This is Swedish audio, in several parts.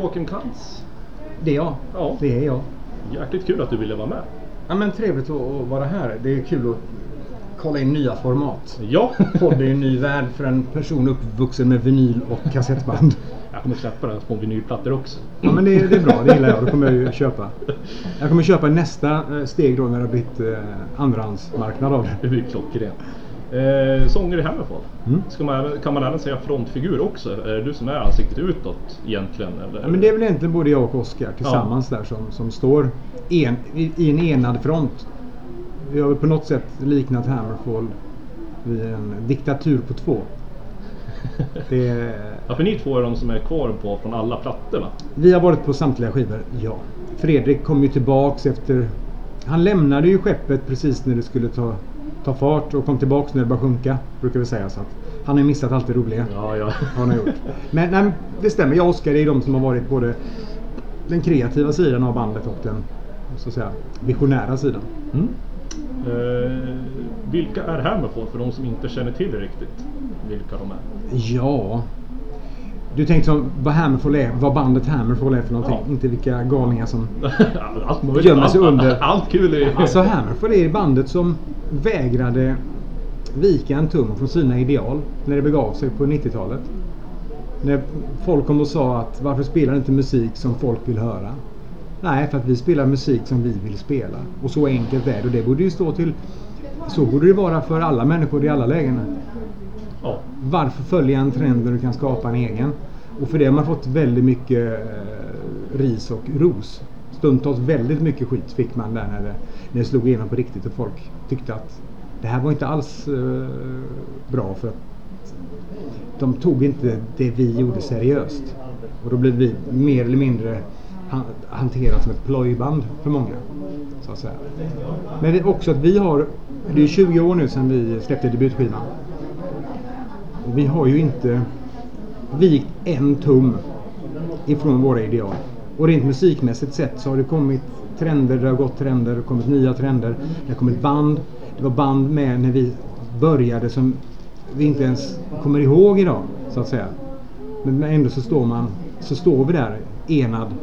Joakim Kantz. Det är jag. Ja. Det är jag. Jäkligt kul att du ville vara med. Ja, men trevligt att vara här. Det är kul att kolla in nya format. Ja. Podd är en ny värld för en person uppvuxen med vinyl och kassettband. Jag kommer släppa den på vinylplattor också. Ja men det, det är bra, det gillar jag. Då kommer jag ju köpa. Jag kommer köpa nästa eh, steg då när det har blivit eh, andrahandsmarknad av det. Det blir klockrent. Eh, sånger i Hammerfall. Mm. Ska man, kan man även säga frontfigur också? Är det du som är ansiktet utåt egentligen? Eller? Ja, men det är väl egentligen både jag och Oskar tillsammans där som, som står en, i, i en enad front. Vi har väl på något sätt liknat Hammerfall vid en diktatur på två. Det är, Ja, för ni två är de som är kvar på från alla plattorna. vi har varit på samtliga skivor, ja. Fredrik kom ju tillbaks efter... Han lämnade ju skeppet precis när det skulle ta, ta fart och kom tillbaks när det började sjunka, brukar vi säga. Så att han har ju missat allt det roliga. Ja, ja. har han gjort. Men, nej, det stämmer, jag och Oskar är de som har varit både den kreativa sidan av bandet och den så att säga, visionära sidan. Mm. Eh, vilka är Hammerfall för de som inte känner till riktigt vilka de är? Ja... Du tänkte som vad Hammerfall är, vad bandet Hammerfall är för någonting. Ja. Inte vilka galningar som... Allt möjligt. Gömmer sig under. Allt kul är Alltså Hammerfall är bandet som vägrade vika en tum från sina ideal när det begav sig på 90-talet. När folk kom och sa att varför spelar inte musik som folk vill höra? Nej, för att vi spelar musik som vi vill spela. Och så enkelt är det. Och det borde ju stå till... Så borde det vara för alla människor i alla lägen. Ja. Varför följa en trend när du kan skapa en egen? Och för det har man fått väldigt mycket eh, ris och ros. Stundtals väldigt mycket skit fick man där när det, när det slog igenom på riktigt och folk tyckte att det här var inte alls eh, bra för att de tog inte det vi gjorde seriöst. Och då blev vi mer eller mindre hanterat som ett plojband för många. Så att säga. Men det är också att vi har, det är 20 år nu sedan vi släppte debutskivan. Och vi har ju inte vikt en tum ifrån våra ideal. Och rent musikmässigt sett så har det kommit trender, det har gått trender, det har kommit nya trender. Det har kommit band. Det var band med när vi började som vi inte ens kommer ihåg idag, så att säga. Men ändå så står man, så står vi där enad,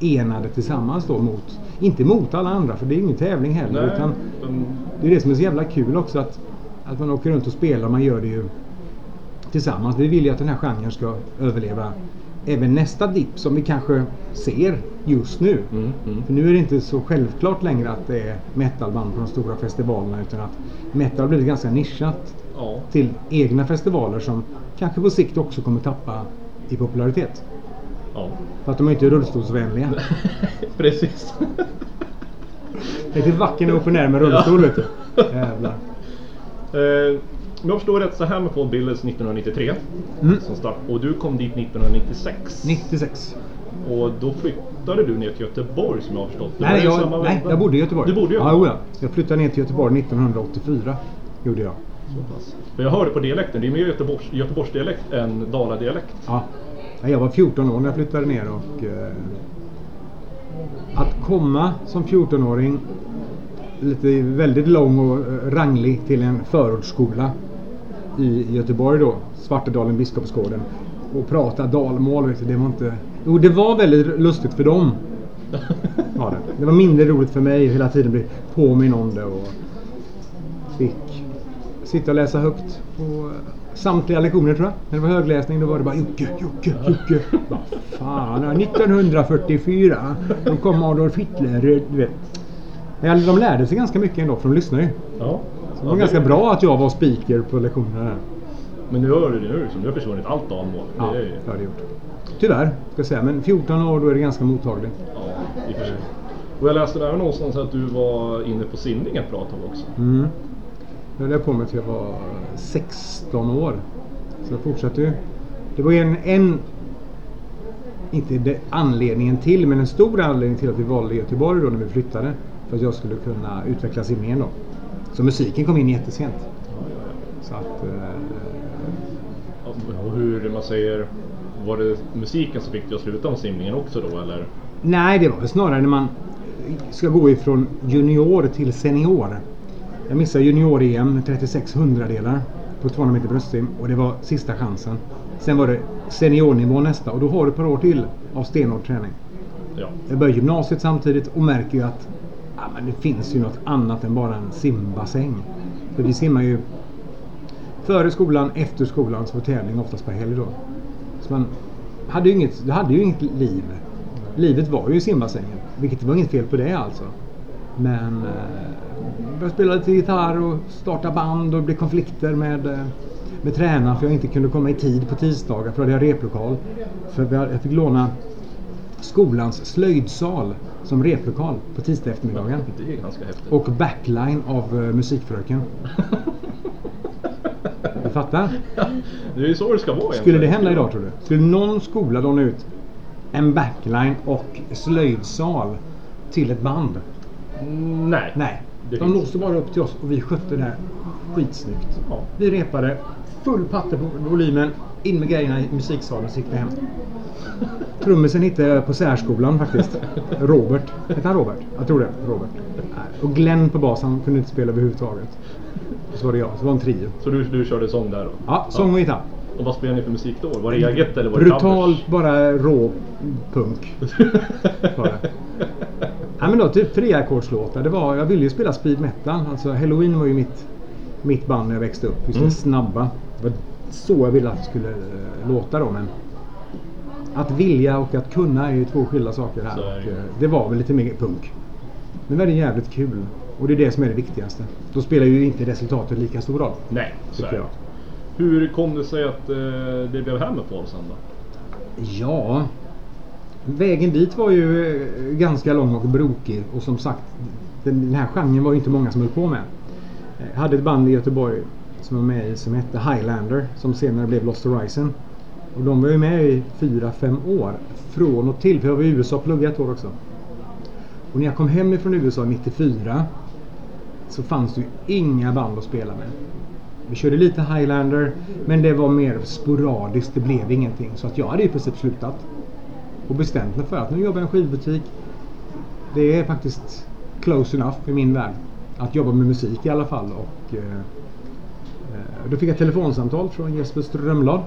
enade tillsammans då mot, inte mot alla andra för det är ingen tävling heller. Nej, Utan det är det som är så jävla kul också att, att man åker runt och spelar man gör det ju tillsammans. Vi vill ju att den här genren ska överleva även nästa dipp som vi kanske ser just nu. Mm, mm. För nu är det inte så självklart längre att det är metalband på de stora festivalerna utan att metal har blivit ganska nischat Ja. till egna festivaler som kanske på sikt också kommer tappa i popularitet. ja. För att de är inte rullstolsvänliga. Precis. Det är till vacker open air med rullstol vet du. Jävlar. Eh, om jag förstår rätt så Hammerfall bildades 1993. Mm. Som start, och du kom dit 1996. 96. Och då flyttade du ner till Göteborg som jag har förstått. Det Nej, jag, nej, jag bodde i Göteborg. Du bodde i Ja, Göteborg? ja. Jag flyttade ner till Göteborg 1984. Gjorde jag. Så pass. För jag hörde på dialekten, det är mer Göteborgs, Göteborgsdialekt än Daladialekt. Ja, Jag var 14 år när jag flyttade ner och eh, att komma som 14-åring lite väldigt lång och eh, ranglig till en förortsskola i Göteborg då, Svartedalen, Biskopsgården och prata dalmål, det var inte... Jo, det var väldigt lustigt för dem. Var det. det var mindre roligt för mig hela tiden bli påminn om det och fick sitta och läsa högt på samtliga lektioner tror jag. När det var högläsning då var det bara Jocke, Jocke, Jocke. Vad fan, 1944 då kom Adolf Hitler. Du vet. Men de lärde sig ganska mycket ändå för de lyssnade ju. Ja. Så det var ganska bra att jag var speaker på lektionerna där. Men nu hör du det nu, som du har försvunnit allt dalmål. Ja, Det är, det har det gjort. Tyvärr, ska jag säga. Men 14 år då är det ganska mottagligt. ja, i och för sig. Och jag läste även någonstans att du var inne på simning ett bra tag också. Mm. Det höll jag på med till jag var 16 år. Så jag fortsatte ju. Det var en, en inte det anledningen till, men en stor anledning till att vi valde Göteborg då när vi flyttade. För att jag skulle kunna utveckla simningen då. Så musiken kom in jättesent. Så att, eh, Och hur man säger, var det musiken som fick dig att sluta med simningen också då eller? Nej, det var väl snarare när man ska gå ifrån junior till senior. Jag missade junior-EM med 36 hundradelar på 200 meter bröstsim och det var sista chansen. Sen var det seniornivå nästa och då har du ett par år till av stenhård träning. Ja. Jag börjar gymnasiet samtidigt och märker ju att ja, men det finns ju något annat än bara en simbassäng. För vi simmar ju före skolan, efter skolan, så var tävling oftast på helg då. Så man hade ju inget, du hade ju inget liv. Livet var ju i simbassängen. Vilket var inget fel på det alltså. Men eh, började spela lite gitarr och starta band och det blev konflikter med, eh, med tränaren för jag inte kunde komma i tid på tisdagar för då hade jag replokal. För jag fick låna skolans slöjdsal som replokal på tisdag eftermiddagen. Det är ganska häftigt. Och backline av eh, musikfröken. Du fattar? Det är ju så det ska vara Skulle egentligen. det hända idag tror du? Skulle någon skola låna ut en backline och slöjdsal till ett band? Mm, Nej. Nej. Det De finns- låste bara upp till oss och vi skötte det här skitsnyggt. Ja. Vi repade, full patte på volymen, in med grejerna i musiksalen så gick vi hem. Trummisen hittade jag på särskolan faktiskt. Robert. Hette han Robert? Jag tror det. Robert. Nej. Och Glenn på bas, han kunde inte spela överhuvudtaget. Så var det jag. Så det var en trio. Så du, du körde sång där då? Ja, sång och gitarr. Och vad spelade ni för musik då? Var det eget eller var det Brutalt, bara rå punk. Det. Ja, men då, typ treackordslåtar. Det var, jag ville ju spela speed metal. Alltså Halloween var ju mitt, mitt band när jag växte upp. Just Mm. det snabba. Det var så jag ville att det skulle eh, låta då. Men att vilja och att kunna är ju två skilda saker här. Och, eh, det var väl lite mer punk. Men det var jävligt kul. Och det är det som är det viktigaste. Då spelar ju inte resultatet lika stor roll. Nej, så Tycker är det. jag. Hur kom det sig att eh, det blev Hammerfall sen då? Ja, vägen dit var ju eh, ganska lång och brokig och som sagt den, den här genren var ju inte många som höll på med. Eh, Jag hade ett band i Göteborg som var med i som hette Highlander som senare blev Lost Horizon. Och de var ju med i fyra fem år från och till för jag var i USA och pluggade ett år också. Och när jag kom hem ifrån USA 94 så fanns det ju inga band att spela med. Vi körde lite Highlander men det var mer sporadiskt. Det blev ingenting. Så att jag hade i princip slutat. Och bestämt mig för att nu jobbar jag i en skivbutik. Det är faktiskt close enough i min värld. Att jobba med musik i alla fall. Och, eh, eh då fick jag ett telefonsamtal från Jesper Strömblad.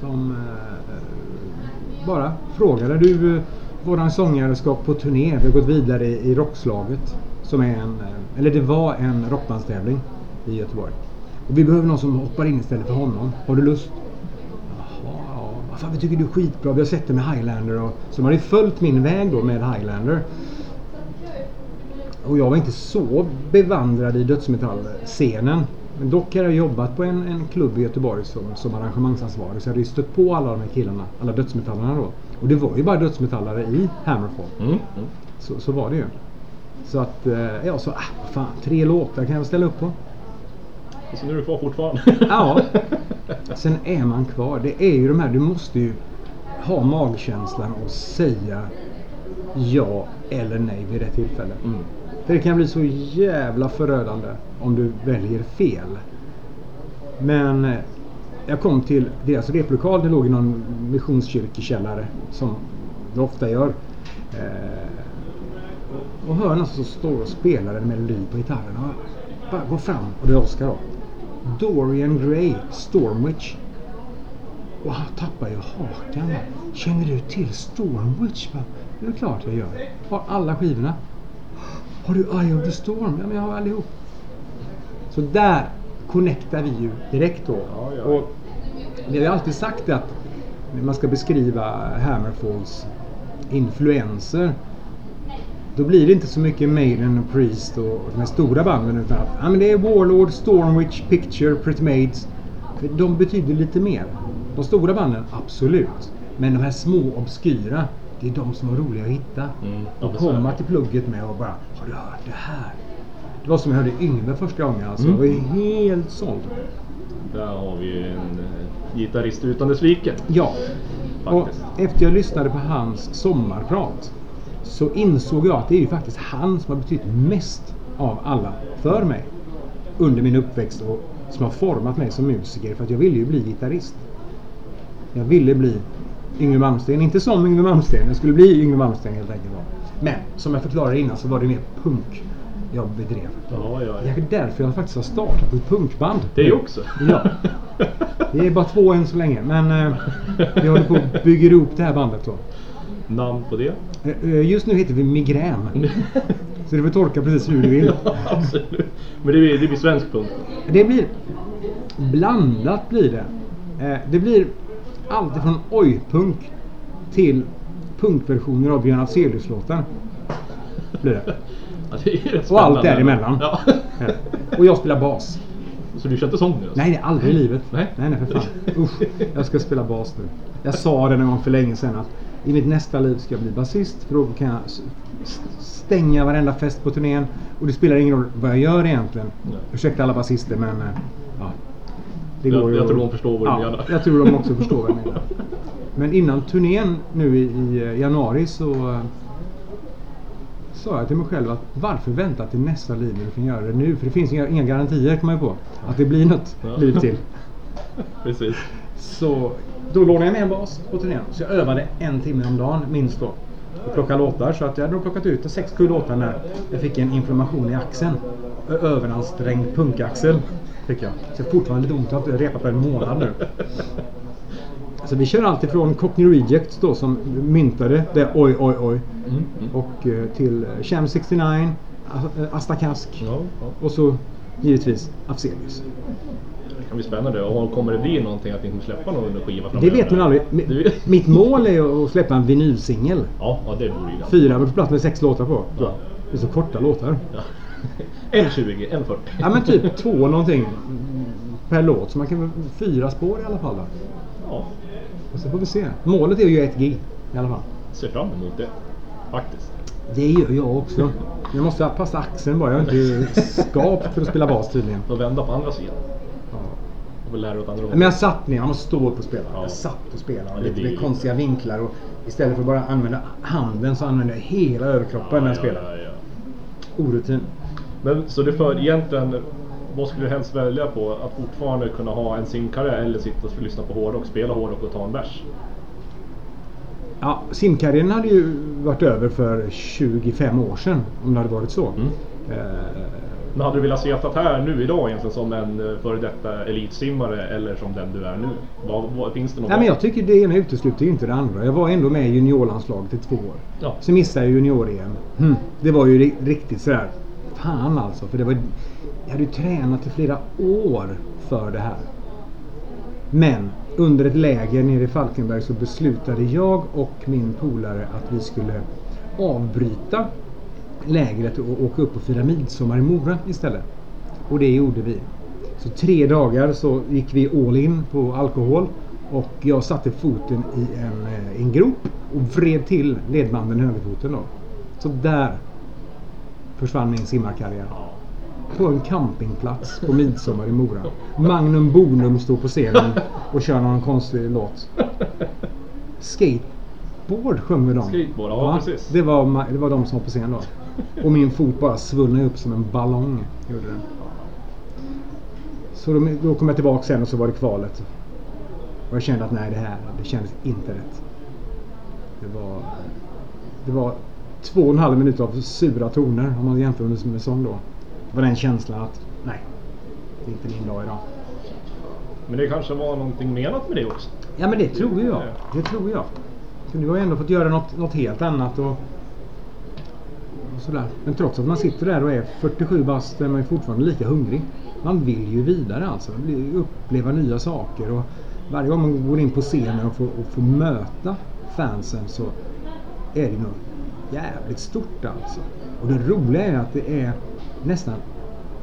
Som eh, eh, bara frågade. Du, eh, våran sångare ska på turné. Vi har gått vidare i, i Rockslaget. Som är en, eh, eller det var en rockbandstävling i Göteborg. Och vi behöver någon som hoppar in istället för honom. Har du lust? Jaha, ja. Fan, vi tycker du är skitbra. Vi har sett dig med Highlander. Och, så de hade följt min väg då med Highlander. Och jag var inte så bevandrad i dödsmetallscenen. Men dock har jag jobbat på en, en klubb i Göteborg som, som arrangemangsansvarig. Så jag hade ju stött på alla de här killarna, alla dödsmetallarna då. Och det var ju bara dödsmetallare i Hammerfall. Mm. Mm. Så, så var det ju. Så att eh, jag sa, ah, fan, tre låtar kan jag ställa upp på. Så nu är du kvar fortfarande? Ja. Sen är man kvar. Det är ju de här, du måste ju ha magkänslan och säga ja eller nej vid rätt tillfälle. Mm. För det kan bli så jävla förödande om du väljer fel. Men eh, jag kom till deras replokal. Det låg i någon missionskyrkekällare som det ofta gör. Eh, och hör någon som står och spelar en melodi på gitarren. Och bara går fram och det är Oscar då. Dorian Gray, Stormwitch. Och han tappar ju hakan. Känner du till Stormwitch? Det är klart jag gör. Har alla skivorna. Har du Eye of the Storm? Ja, men jag har allihop. Så där connectar vi ju direkt då. Ja, ja. Och vi har alltid sagt att när man ska beskriva Hammerfalls influenser då blir det inte så mycket Maiden och Priest och de här stora banden utan att ja, men det är Warlord, Stormwitch, Picture, Pretty Maids. De betyder lite mer. De stora banden, absolut. Men de här små obskyra, det är de som var roliga att hitta. Mm, och är komma till plugget med och bara Har du hört det här? Det var som jag hörde Yngve första gången alltså. Mm. Jag var ju helt såld. Där har vi ju en eh, gitarrist utan dess like. Ja. Och Faktiskt. efter jag lyssnade på hans sommarprat så insåg jag att det är ju faktiskt han som har betytt mest av alla för mig under min uppväxt och som har format mig som musiker för att jag ville ju bli gitarrist. Jag ville bli Yngwie Malmsteen, inte som Yngwie Malmsteen, jag skulle bli Yngwie Malmsteen helt enkelt. Men som jag förklarade innan så var det mer punk. Jag bedrev. Ja, ja, Det ja. är därför jag faktiskt har startat ett punkband. Det också? Ja. Det är bara två än så länge, men eh, vi håller på att bygga ihop det här bandet då. Namn på det? Eh, eh, Just nu heter vi Migrän. Så det får tolka precis hur du vill. Ja, absolut. Men det blir, det blir svensk punk. Det blir blandat blir det. Det blir allt från oj-punk till punkversioner av Björn Afzelius-låtar. Blir det. Ja, det är rätt Och allt däremellan. Ja. Ja. Och jag spelar bas. Så du kör inte sång nu? alltså? Nej, det är aldrig i livet. Nej. nej, nej för fan. Usch, jag ska spela bas nu. Jag sa det någon gång för länge sedan att i mitt nästa liv ska jag bli basist. För då kan jag stänga varenda fest på turnén. Och det spelar ingen roll vad jag gör egentligen. Nej. Ursäkta alla basister men... eh, Ja, det Jag- ju jag att- tror de förstår vad du ja, menar. Jag tror de också förstår vad jag menar. Men innan turnén nu i, i eh, januari så eh, sa jag till mig själv att varför vänta till nästa liv när du kan göra det nu? För det finns inga, inga garantier kommer jag på att det blir något Ja. liv till. Precis. Så då lånade jag med en bas på turnén. Så jag övade en timme om dagen minst då. Och plockade låtar. Så att jag hade nog plockat ut sex, sju låtar när jag fick en inflammation i axeln. Överansträngd punkaxel fick jag. Så jag har fortfarande lite ont. Jag har inte repat på en månad nu. Så vi kör allt ifrån Cockney Rejects då som myntade det oj oj oj. Mm. Mm. Och eh, till eh, Sham 69, A- eh, Asta Kask Ja, ja. och så givetvis Afzelius. Det kan bli spännande. Och kommer det bli någonting att ni kommer släppa någon skiva Det framöver? vet man aldrig. Det Mitt mål är att släppa en vinylsingel. Ja, ja, det vore ju. Fyra på plats med sex låtar på. Ja. Det är så korta låtar. Ja. En 20, en 40. Ja men typ två någonting per låt. Så man kan väl fyra spår i alla fall då. Ja, Och så får vi se. Målet är att göra ett gig i alla fall. ser fram emot det. Faktiskt. Det gör jag också. Jag måste passa axeln bara. Jag är inte skapt för att spela bas tydligen. Och vända på andra sidan. Ja. Och väl lära åt andra Men jag satt ner, man måste stå upp och spela. Ja. Jag satt och spelade. Ja, det lite med konstiga vinklar. Och istället för att bara använda handen så använde jag hela överkroppen när jag spelade. Ja, ja, ja. Orutin. Men så du för egentligen, vad skulle du helst välja på? Att fortfarande kunna ha en simkarriär eller sitta och lyssna på hårdrock, spela hårdrock och ta en bärs? Ja, simkarriären hade ju varit över för 25 år sedan. Om det hade varit så. Mm. Eh, Men hade du velat svetat här nu idag egentligen som en eh, före detta elitsimmare eller som den du är nu? Vad, vad, finns det något? Nej, men jag tycker det ena utesluter inte det andra. Jag var ändå med i juniorlandslaget i två år. Ja. Så missade jag junior-EM. Hmm. Det var ju ri- riktigt sådär, fan alltså. För det var, jag hade ju tränat i flera år för det här. Men under ett läger nere i Falkenberg så beslutade jag och min polare att vi skulle avbryta lägret och åka upp och fira midsommar i Mora istället. Och det gjorde vi. Så tre dagar så gick vi all in på alkohol och jag satte foten i en, eh, en grop och vred till ledbanden i högerfoten då. Så där försvann min simmarkarriär. Ja. På en campingplats på midsommar i Mora. Magnum Bonum står på scenen och kör någon konstig låt. Skateboard sjunger de. Skateboard, ja, precis. Det var, det var de som var på scen då. Och min fot bara svullnade upp som en ballong. Gjorde den. Så då, då kom jag tillbaka sen och så var det kvalet. Och jag kände att nej, det här det kändes inte rätt. Det var, det var två och en halv minut av sura toner om man jämför med, med sång då. Det var den känslan att nej, det är inte min dag idag. Men det kanske var någonting menat med det också? Ja men det tror jag. Det tror jag. För nu har jag ändå fått göra något, något helt annat. Och, och sådär. Men trots att man sitter där och är 47 bast är man ju fortfarande lika hungrig. Man vill ju vidare alltså. Uppleva nya saker. Och varje gång man går in på scenen och får, och får möta fansen så är det nog jävligt stort alltså. Och det roliga är att det är nästan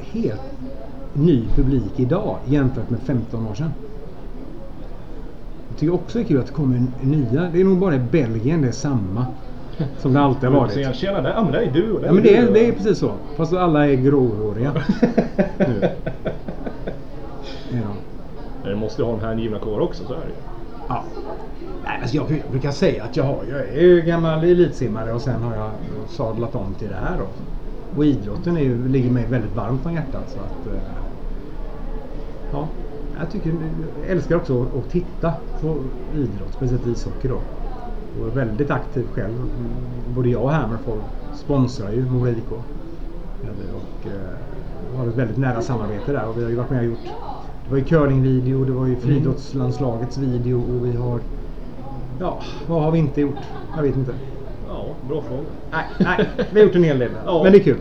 helt ny publik idag jämfört med 15 år sedan. Jag tycker också det är kul att det kommer nya. Det är nog bara i Belgien det är samma. Som det alltid har jag varit. Tjena, där, ja, men det är du och Ja men det du är, det är precis så. Fast alla är gråhåriga. Nu. De. Men Det måste ha en hängivna kår också, så är det. Ja. Nej, alltså jag brukar säga att jag, har, jag är ju gammal elitsimmare och sen har jag sadlat om till det här då. Och idrotten är ju, ligger mig väldigt varmt om hjärtat. Så att, eh, ja, jag, tycker, jag älskar också att, titta på idrott, speciellt ishockey då. Och är väldigt aktiv själv. Både jag och Hammerfall sponsrar ju Mora IK. Och och har ett väldigt nära samarbete där. Och vi har ju varit med och gjort det var ju curlingvideo, det var ju friidrottslandslagets video och vi har... Ja, vad har vi inte gjort? Jag vet inte. Ja, bra fråga. Nej, nej vi har gjort en hel del. Ja. Men det är kul.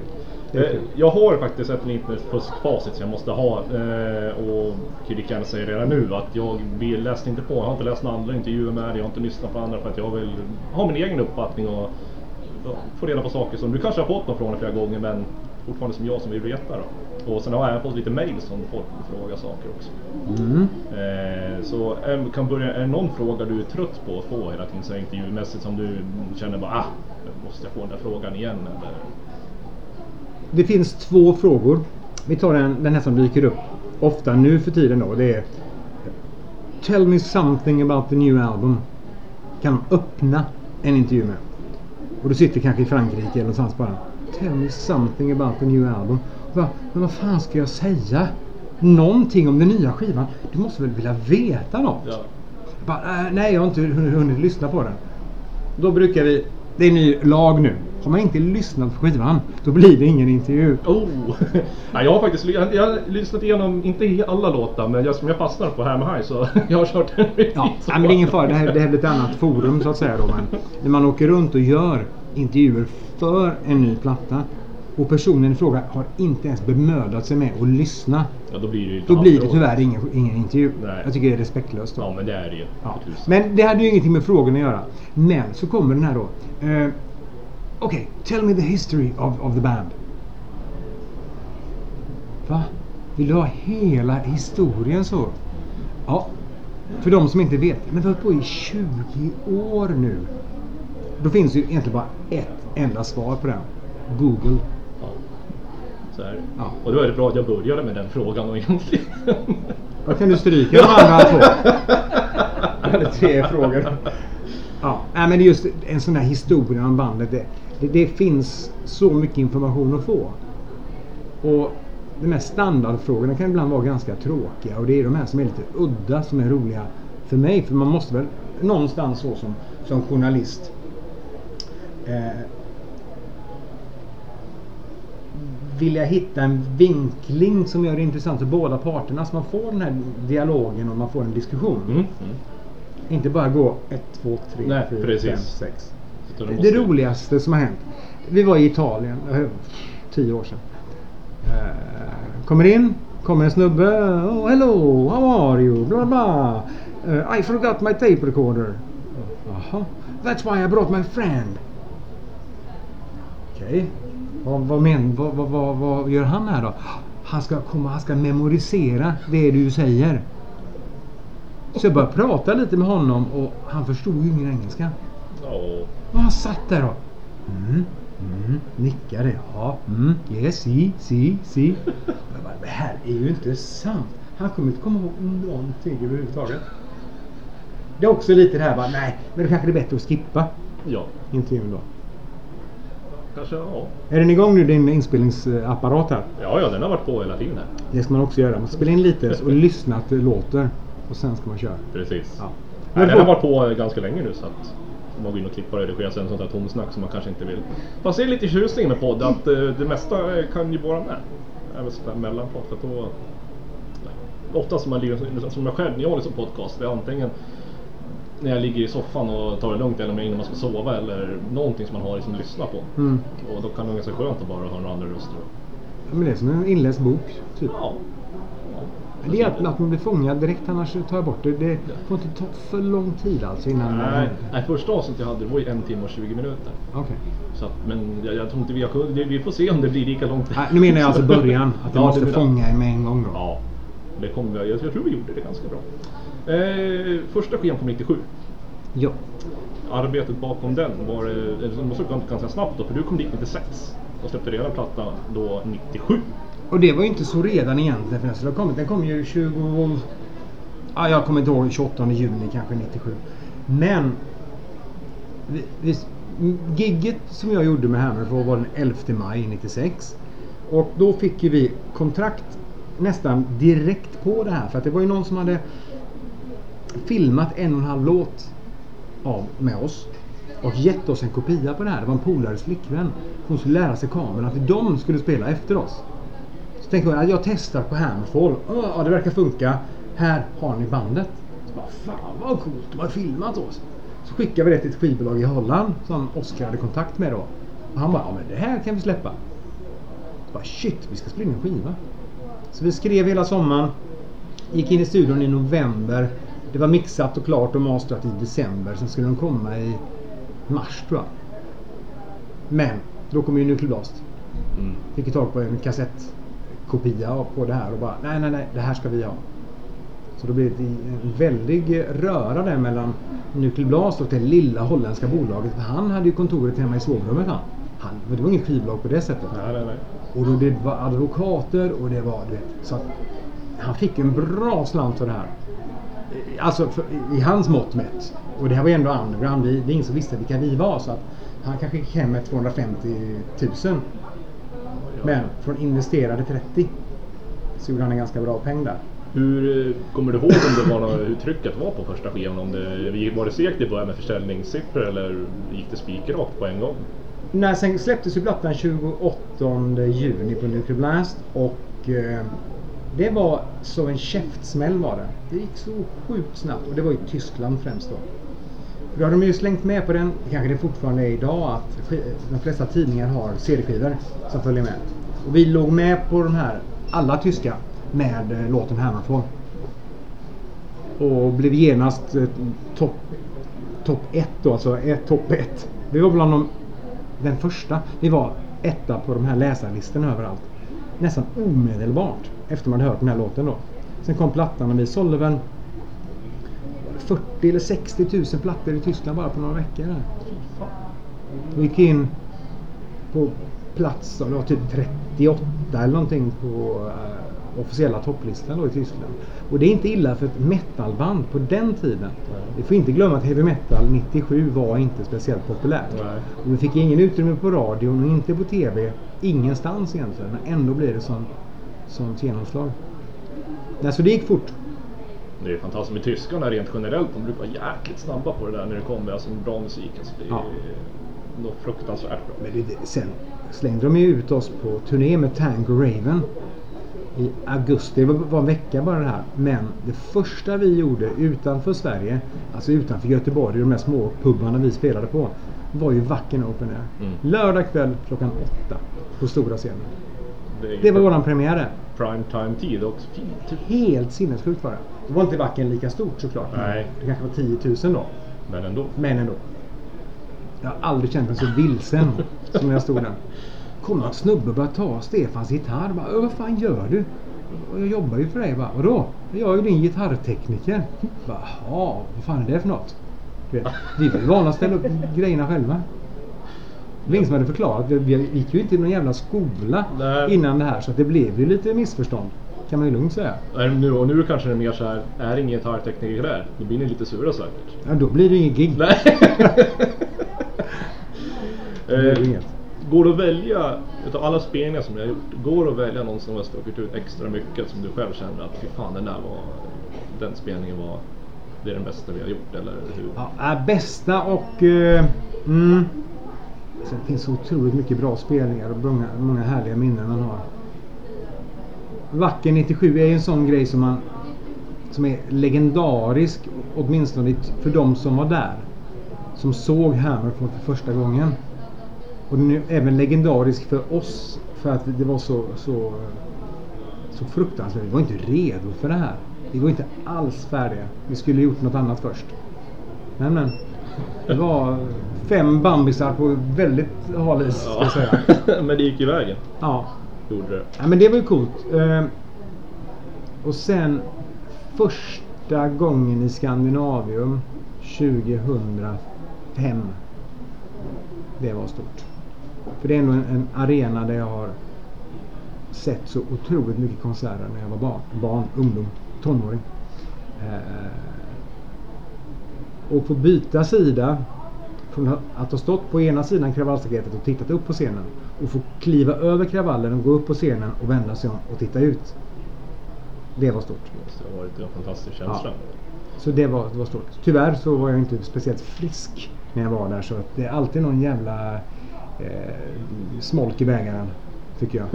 Eh. Jag har faktiskt ett litet fuskfacit som jag måste ha eh, och kan lika gärna säga redan nu att jag läste inte på, jag har inte läst några andra intervjuer med det, jag har inte lyssnat på andra för att jag vill ha min egen uppfattning och få reda på saker som du kanske har fått dem från flera gånger men fortfarande som jag som vill veta då. Och sen har jag även fått lite mail som folk vill fråga saker också. Mm. Eh, så eh, kan börja, är det någon fråga du är trött på att få hela tiden så intervjumässigt som du känner bara ah, måste jag få den där frågan igen eller? Det finns två frågor. Vi tar den, den här som dyker upp ofta nu för tiden då. Det är Tell me something about the new album. Kan öppna en intervju med. Och du sitter kanske i Frankrike eller någonstans bara. Tell me something about the new album. Bara, men vad fan ska jag säga? Någonting om den nya skivan? Du måste väl vilja veta något? Ja. Bara, äh, nej, jag har inte hunnit, lyssna på den. Då brukar vi... Det är ny lag nu. Har man inte lyssnat på skivan, då blir det ingen intervju. Oh! Nej, jag har faktiskt jag, jag har lyssnat igenom, inte alla låtar, men jag, som jag fastnar på Hammer High så jag har kört repeat. Ja, nej, men det är ingen fara. Det här, det här är ett annat forum så att säga. Då, men när man åker runt och gör intervjuer för en ny platta och personen i fråga har inte ens bemödat sig med att lyssna. Ja, då blir det ju Då blir det tyvärr ingen, ingen intervju. Nej. Jag tycker det är respektlöst. Då. Ja, men det är det ju. Ja. Men det hade ju ingenting med frågan att göra. Men så kommer den här då. Eh, Okej, tell me the history of, of the band. Va? Vill du ha hela historien så? Ja. För de som inte vet. Men vi har hållit på i 20 år nu. Då finns ju egentligen bara ett enda svar på den. Google. Ja. Så är det. Ja. Och då är det bra att jag började med den frågan och egentligen. Vad kan du stryka de andra två? Hade tre frågor. Ja, nej, men det är just en sån här historia om bandet. Det, det, det finns så mycket information att få. Och de här standardfrågorna kan ibland vara ganska tråkiga. Och det är de här som är lite udda som är roliga för mig. För man måste väl någonstans så som, som journalist eh, vilja hitta en vinkling som gör det intressant för båda parterna. Så man får den här dialogen och man får en diskussion. Mm. Mm. Inte bara gå 1, 2, 3, Nej, 4, precis. 5, 6. Så Det, roligaste som har hänt. Vi var i Italien, eh, tio år sedan. Eh, kommer in, kommer en snubbe. Oh, hello, how are you? Bla bla. Eh, I forgot my tape recorder. Jaha. That's why I brought my friend. Okej. Vad, vad, men, vad, vad, vad, gör han här då? Han ska, komma, han ska memorisera det du säger. Så jag började prata lite med honom och han förstod ju ingen engelska. Ja. Och han satt där och mm, mm, nickade. Ja, mm, yes, si, si, si. Jag bara, det här är ju inte sant. Han kommer inte komma ihåg någonting överhuvudtaget. Det är också lite det här bara, nej, men det kanske är bättre att skippa Ja. intervjun då. Kanske, ja. Är den igång nu din inspelningsapparat här? Ja, ja, den har varit på hela tiden här. Det ska man också göra. Man ska spela in lite och lyssna att det låter. Och sen ska man köra. Precis. Ja. Nej, den har varit på ganska länge nu så att man går in och klipper och redigerar sen sånt där tomsnack som man kanske inte vill. Fast det är lite tjusning med podd att eh, det mesta kan ju vara med. Även sånt där mellanprat. För att då, ofta som man som jag själv när jag håller som podcast, det är antingen när jag ligger i soffan och tar det lugnt eller innan man ska sova eller någonting som man har liksom att lyssna på. Mm. Och då kan det vara ganska skönt att bara höra några andra röster. Ja, men det är som en inläst bok. Typ. Ja. ja. Det är att, att man blir fångad direkt annars tar jag bort det. Det får inte ta för lång tid alltså innan... Nej, nej, första avsnittet jag hade det var ju en timme och 20 minuter. Så att, men jag, jag tror inte vi har kunnat, vi får se om det blir lika långt. Nej, Nu menar jag alltså början. Att det Ja, måste det fånga med en gång då. Ja, det kommer jag, jag tror vi gjorde det ganska bra. Eh, första skivan kom 97. Ja. Arbetet bakom den var det, eller det måste ha gått ganska snabbt då, för du kom dit 96 och släppte redan platta då 97. Och det var ju inte så redan egentligen för den skulle ha kommit. Den kom ju 20... Ja, jag kommer inte ihåg. 28 juni kanske 97. Men... Vi, vi, gigget som jag gjorde med Hammerfall var den 11 maj 96. Och då fick ju vi kontrakt nästan direkt på det här. För att det var ju någon som hade filmat en och en halv låt av, med oss. och gett oss en kopia på det här. Det var en polares flickvän. Hon skulle lära sig kameran. Att de skulle spela efter oss. Så tänkte jag att jag testar på Hammerfall. Ja, det verkar funka. Här har ni bandet. Så bara, Fan vad coolt, de har filmat oss. Så skickade vi det till ett skivbolag i Holland som Oskar hade kontakt med då. Och han bara, ja men det här kan vi släppa. Så bara, shit, vi ska spela in en skiva. Så vi skrev hela sommaren. Gick in i studion i november. Det var mixat och klart och masterat i december. Sen skulle de komma i mars tror jag. Men då kom ju Nuclear Blast. Mm. Fick tag på en kassettkopia på det här och bara nej, nej, nej, det här ska vi ha. Så då blev det en väldig röra där mellan Nuclear Blast och det lilla holländska bolaget. För han hade ju kontoret hemma i sovrummet han. han det var inget skivbolag på det sättet. Nej, nej, nej. Och då det var advokater och det var, du vet, så att han fick en bra slant för det här. Alltså för, i hans mått mätt. Och det här var ju ändå underground. Vi, det är ingen som visste vilka vi var. Så att han kanske gick hem med 250 000. Men från investerade 30 så gjorde han en ganska bra peng där. Hur eh, kommer du ihåg om det var något, hur trycket var på första skivan? Om det, var det segt i början med försäljningssiffror eller gick det spikrakt på en gång? Nej, sen släpptes ju plattan 28 juni på Nuclear Blast och eh, det var så en käftsmäll var det. Det gick så sjukt snabbt och det var i Tyskland främst då. Då hade de ju slängt med på den, det kanske det fortfarande är idag, att de flesta tidningar har CD-skivor som följer med. Och vi låg med på de här, alla tyska, med eh, låten Hammerfall. Och blev genast eh, topp top 1 då, alltså eh, topp 1. Vi var bland de, den första. Vi var etta på de här läsarlistorna överallt. Nästan omedelbart efter man hade hört den här låten då. Sen kom plattan och vi sålde väl 40 eller 60 000 plattor i Tyskland bara på några veckor. Där. Vi gick in på plats, och det var typ 38 eller någonting på eh, officiella topplistan då i Tyskland. Och det är inte illa för ett metalband på den tiden. Vi får inte glömma att heavy metal 97 var inte speciellt populärt. Nej. Och vi fick ingen utrymme på radion och inte på TV. Ingenstans egentligen. Men ändå blev det sånt, sånt genomslag. Så det gick fort. Det är fantastiskt med tyskarna rent generellt. De brukar vara jäkligt snabba på det där när det kommer alltså bra musik. Alltså, det är Ja. något fruktansvärt bra. Men det, sen slängde de ju ut oss på turné med Tango Raven i augusti. Det var, en vecka bara det här. Men det första vi gjorde utanför Sverige, alltså utanför Göteborg, de här små pubarna vi spelade på, var ju Wacken Open Air. Mm. Lördag kväll klockan åtta på stora scenen. Är Det var våran premiär där. prime time tid också. Fint. Helt sinnessjukt var det. Då var inte Wacken lika stort såklart. Nej. Det kanske var 10 000 då. Men ändå. Men ändå. Jag har aldrig känt mig så vilsen som när jag stod där. Kom en snubbe och började ta Stefans gitarr. Bara, "Ö, vad fan gör du? "Och Jag jobbar ju för dig. Bara, Vadå? Jag är ju din gitarrtekniker. Jaha, vad fan är det för något? Du vet, vi ju vana att ställa upp grejerna själva. Det var ingen som hade förklarat. Vi, vi gick ju inte i någon jävla skola Nej. innan det här. Så att det blev ju lite missförstånd. Kan man ju lugnt säga. Nu, och nu kanske det är mer så här, är det ingen gitarrtekniker där? Då blir ni lite sura säkert. Ja, då blir det inget gig. Nej. Eh, inget. går det att välja, utav alla spelningar som jag har gjort, går det att välja någon som har stuckit ut extra mycket som du själv känner att fy fan den där var, den spelningen var, det är den bästa vi har gjort eller hur? Ja, äh, bästa och... Eh, mm, det finns så otroligt mycket bra spelningar och många, många härliga minnen man har. Vacker 97 är ju en sån grej som man som är legendarisk åtminstone för de som var där. Som såg Hammerfall för första gången. Och den är även legendarisk för oss för att det var så, så, så fruktansvärt. Vi var inte redo för det här. Vi var inte alls färdiga. Vi skulle gjort något annat först. Men men. Det var fem bambisar på väldigt hal is ska jag säga. Men det gick ju vägen, Ja. gjorde det. ja, men det var ju coolt. Eh, och sen första gången i Skandinavium 2005. Det var stort. För det är ändå en, en arena där jag har sett så otroligt mycket konserter när jag var barn, barn ungdom, tonåring. Eh, och få byta sida från att ha stått på ena sidan kravallstaketet och tittat upp på scenen och få kliva över kravallen och gå upp på scenen och vända sig om och titta ut. Det var stort. Det måste ha varit en fantastisk känsla. Så det var, det var stort. Tyvärr så var jag inte speciellt frisk när jag var där. Så att det är alltid någon jävla eh, smolk i bägaren. Tycker jag.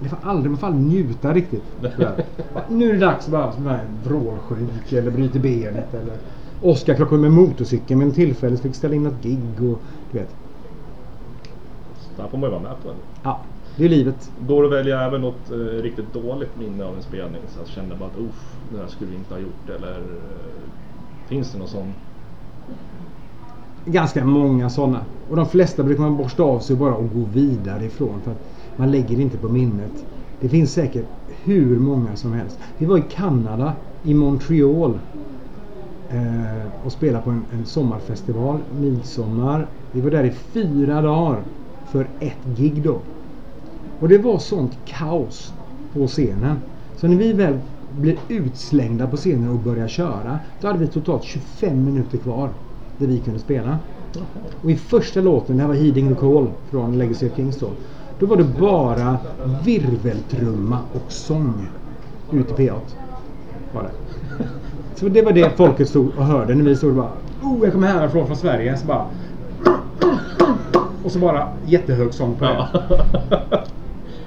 Man får, aldrig, man får aldrig njuta riktigt. Nu är det dags bara att vara vrålsjuk eller bryter benet. Eller Oskar krockade med motorcykeln men tillfället fick ställa in något gig och du vet. Så får man ju vara med på. Ja, det är livet. Går att välja även något eh, riktigt dåligt minne av en spelning? Så att känna bara att uff, det här skulle vi inte ha gjort. Eller eh, finns det någon sån? ganska många sådana. Och de flesta brukar man borsta av sig bara och gå vidare ifrån. För att man lägger det inte på minnet. Det finns säkert hur många som helst. Vi var i Kanada, i Montreal. Eh, och spelade på en, en sommarfestival, midsommar. Vi var där i fyra dagar för ett gig då. Och det var sånt kaos på scenen. Så när vi väl blev utslängda på scenen och började köra. Då hade vi totalt 25 minuter kvar. Där vi kunde spela. Och i första låten, det här var Heeding the Call från Legacy of Kings då. Då var det bara virveltrumma och sång ut i P8. Var det. Så det var det folket stod och hörde när vi stod och bara Oh, jag kommer härifrån från Sverige. Så bara och så bara jättehög sång på det.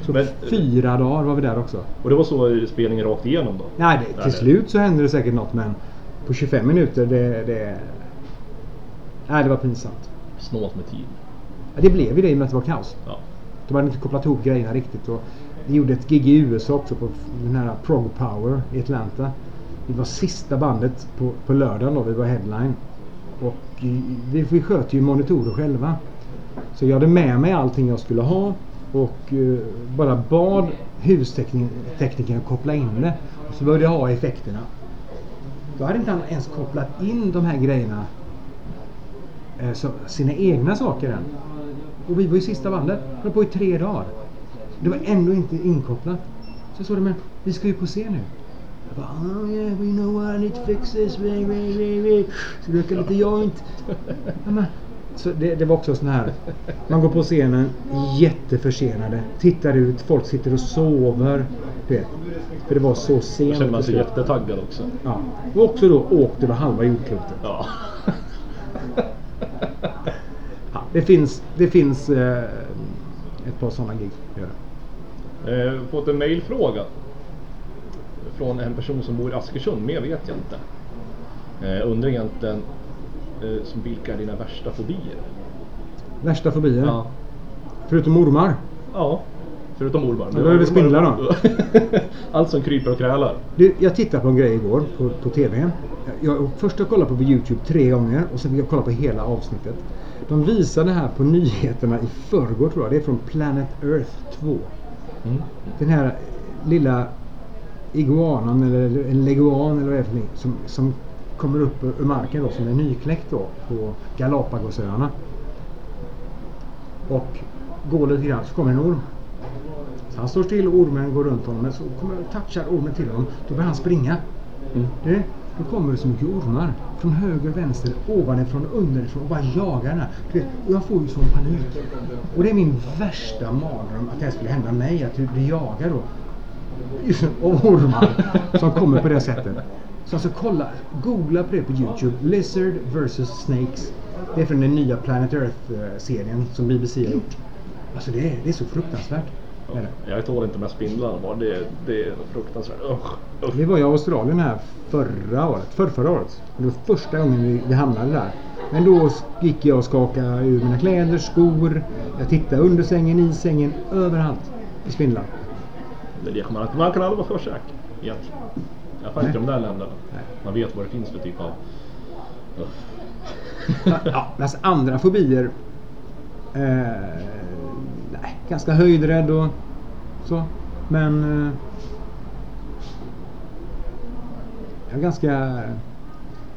Så Men- fyra dagar var vi där också. Och det var så spelningen rakt igenom då? Nej, det, till Nej, slut så hände det säkert något men på 25 minuter det... det nej, det var pinsamt. Snålt med tid. Ja, Det blev ju det i och med att det var kaos. Ja. De hade inte kopplat ihop grejerna riktigt. Och vi gjorde ett gig i USA också på den här Prog Power i Atlanta. Vi var sista bandet på, på lördagen då, vi var headline. Och vi, vi sköt ju monitorer själva. Så jag hade med mig allting jag skulle ha och uh, bara bad husteknikern koppla in det. Och så började jag ha effekterna. Då hade inte han ens kopplat in de här grejerna eh, så, sina egna saker än. Och vi var ju sista bandet. Höll på i tre dagar. Det var ändå inte inkopplat. Så jag sa det, men vi ska ju på scen nu. Jag bara, oh yeah, we know what I need to fix this. Wait. Så röka lite joint. Ja, så det, det var också sån här. Man går på scenen jätteförsenade. Tittar ut, folk sitter och sover. Du vet. För det var så Då sent. känner man sig jättetaggad också. Ja. Och också då åkt över halva jordklotet. Ja. Ja, det finns, det finns eh, ett par sådana gig. Gör det. Eh, fått en mailfråga. Från en person som bor i Askersund, mer vet jag inte. Eh, undrar egentligen eh, som vilka är dina värsta fobier? Värsta fobier? Ja. Förutom ormar? Ja. Förutom ormar. Ja, då är det spindlar då. Allt som kryper och krälar. Du, jag tittade på en grej igår på, på TV. Jag, först har jag kollat på Youtube tre gånger och sen fick jag kolla på hela avsnittet. De visade här på nyheterna i förrgår tror jag. Det är från Planet Earth 2. Mm. Den här lilla iguanan eller en leguan eller vad det är för som, som kommer upp ur marken då som är nykläckt då på Galapagosöarna. Och går lite grann så kommer en orm. Så han står still och ormen går runt honom men så kommer, touchar ormen till honom. Då börjar han springa. Mm. Du, då kommer det så mycket ormar. Från höger, vänster, ovanifrån, underifrån och bara jagar den här. Du och jag får ju sån panik. Och det är min värsta mardröm att det här skulle hända mig. Att jag blir jagad då. Av ormar som kommer på det sättet. Så alltså kolla, googla på det på Youtube. Lizard vs Snakes. Det är från den nya Planet Earth-serien som BBC har gjort. Alltså det är, det är så fruktansvärt. Jag tål inte med spindlar bara. Det, det är fruktansvärt. Usch, usch. Vi var i Australien här förra året, för förra året. Det var första gången vi, vi hamnade där. Men då gick jag och skakade ur mina kläder, skor. Jag tittade under sängen, i sängen, överallt. I spindlar. Det man, man kan aldrig vara för säker. Egentligen. I alla fall inte i de där länderna. Nej. Man vet vad det finns för typ av... Ja, alltså andra fobier. Eh, nej, ganska höjdrädd och så. Men... Eh, jag är ganska...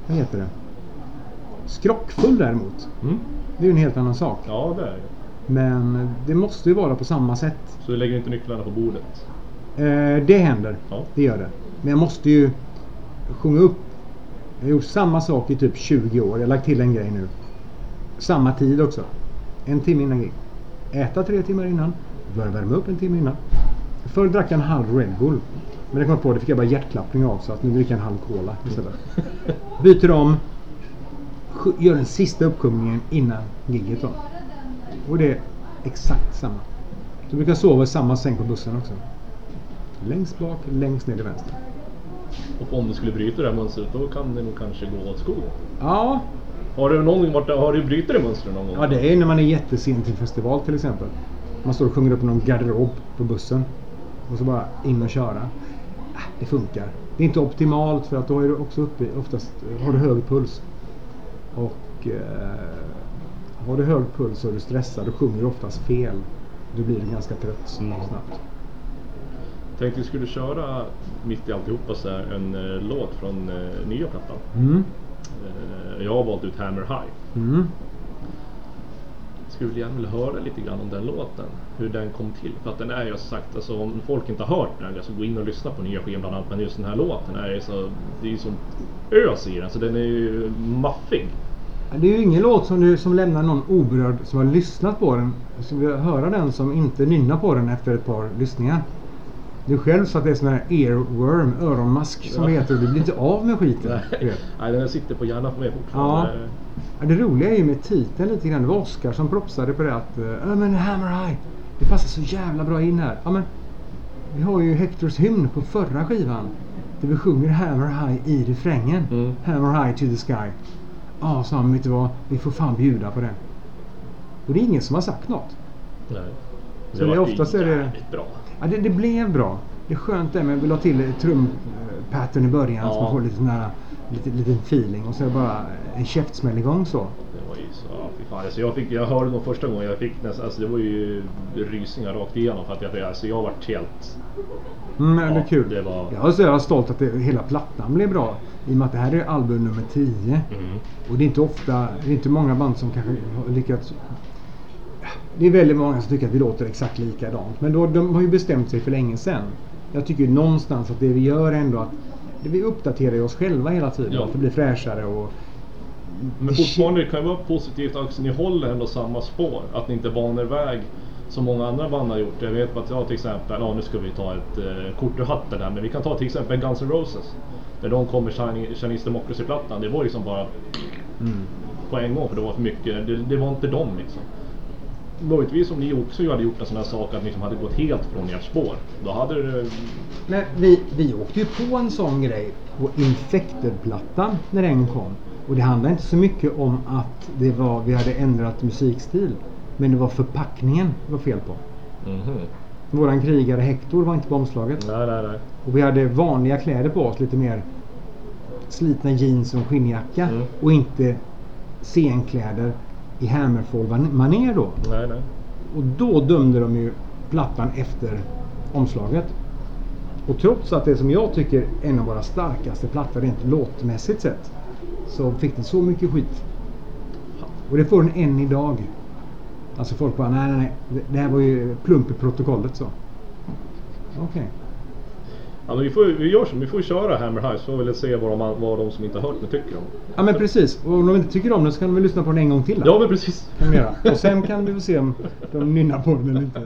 Vad heter det? Skrockfull däremot. Mm. Det är ju en helt annan sak. Ja, det är det. Men det måste ju vara på samma sätt. Så du lägger inte nycklarna på bordet? Eh, det händer. Ja. Det gör det. Men jag måste ju sjunga upp. Jag har gjort samma sak i typ 20 år. Jag har lagt till en grej nu. Samma tid också. En timme innan gig. Äta tre timmar innan. Börja värma upp en timme innan. Förr drack jag en halv Red Bull. Men det kom jag på, det fick jag bara hjärtklappning av. Så att nu dricker jag en halv Cola istället. Byter om. gör den sista uppsjungningen innan gigget då. Och det är exakt samma. Du brukar sova i samma säng på bussen också. Längst bak, längst ner till vänster. Och om du skulle bryta det här mönstret då kan det nog kanske gå åt skogen. Ja, Har du någon gång varit, har du brutit det mönstret någon gång? ja det är när man är jättesen till festival till exempel. Man står och sjunger upp någon garderob på bussen. Och så bara in och köra. Ah, Det funkar. Det är inte optimalt för att då är du också uppe, oftast har du hög puls. Och eh, har du hög puls och är du stressad, då sjunger du oftast fel. Då blir du ganska trött Mm. snabbt. Tänkte vi skulle köra mitt i alltihopa så här, en eh, låt från eh, nya plattan. Mm. Eh, jag har valt ut Hammer High. Mm. Skulle gärna vilja höra lite grann om den låten. Hur den kom till. För att den är ju sagt, alltså om folk inte har hört den, alltså gå in och lyssna på nya skivan bland annat. Men just den här låten är ju så, det är ju som ös i den. Så den är ju maffig. Det är ju ingen låt som, du, som lämnar någon oberörd som har lyssnat på den. Så vi höra den som inte nynnar på den efter ett par lyssningar. Du själv sa att det är sån här earworm, öronmask som Ja. det heter. Du blir inte av med skiten. Nej. Nej, den sitter på hjärnan på mig fortfarande. Ja, det roliga är ju med titeln lite grann. Det var Oscar som propsade på det att äh, men Hammer High, det passar så jävla bra in här. Ja, men vi har ju Hectors hymn på förra skivan. Där vi sjunger Hammer High i refrängen. Mm. Hammer High to the sky. Ja, sa han, vet du vad? Vi får fan bjuda på det. Och det är ingen som har sagt något. Nej. Så det vart ju oftast är det- bra. Ja, det, det blev bra. Det är skönt det med vi la till trumpattern i början så Ja. man får lite sån här lite, lite feeling och så bara en käftsmäll igång så. Det var ju så, ja, fy fan. Alltså jag, fick, jag hörde nog första gången jag fick nästan, alltså det var ju rysningar rakt igenom för att jag, alltså jag vart helt... Mm, men det är Ja, kul. det var- Jag är så jävla stolt att det, hela plattan blev bra. I och med att det här är album nummer 10. Mm. Och det är inte ofta, det är inte många band som kanske har lyckats det är väldigt många som tycker att vi låter exakt likadant. Men då, de har ju bestämt sig för länge sedan. Jag tycker ju någonstans att det vi gör ändå att det vi uppdaterar ju oss själva hela tiden. Ja. Att det blir fräschare och... Men fortfarande kan det vara positivt att ni håller ändå samma spår. Att ni inte banar iväg som många andra band har gjort. Jag vet att jag till exempel, ja nu ska vi ta ett eh, kort ur hatten där, men vi kan ta till exempel Guns N' Roses. Där de kom med Chinese Democracy-plattan. Det var liksom bara Mm. på en gång för det var för mycket. Det, det var inte dem liksom. Möjligtvis om ni också hade gjort en sån här sak att ni liksom hade gått helt från ert spår. Då hade det... Men vi, vi åkte ju på en sån grej på Infected-plattan när den kom. Och det handlar inte så mycket om att det var, vi hade ändrat musikstil. Men det var förpackningen det var fel på. Mhm. Våran krigare Hector var inte på omslaget. Nej, nej, nej. Och vi hade vanliga kläder på oss, lite mer slitna jeans och skinnjacka. Mm. Och inte scenkläder i Hammerfall-manér då. Nej, nej. Och då dömde de ju plattan efter omslaget. Och trots att det som jag tycker är en av våra starkaste plattor rent låtmässigt sett. Så fick den så mycket skit. Och det får den än idag. Alltså folk bara nej nej nej. Det- här var ju plump i protokollet så. Okej. Ja, men vi, får, vi gör så, vi får köra Hammer High så får vi väl se vad de, vad de som inte har hört det tycker om. Ja men precis. Och om de inte tycker om den så kan de väl lyssna på den en gång till då. Ja, men precis. Kan de göra. Och sen kan vi väl se om de nynnar på den eller inte.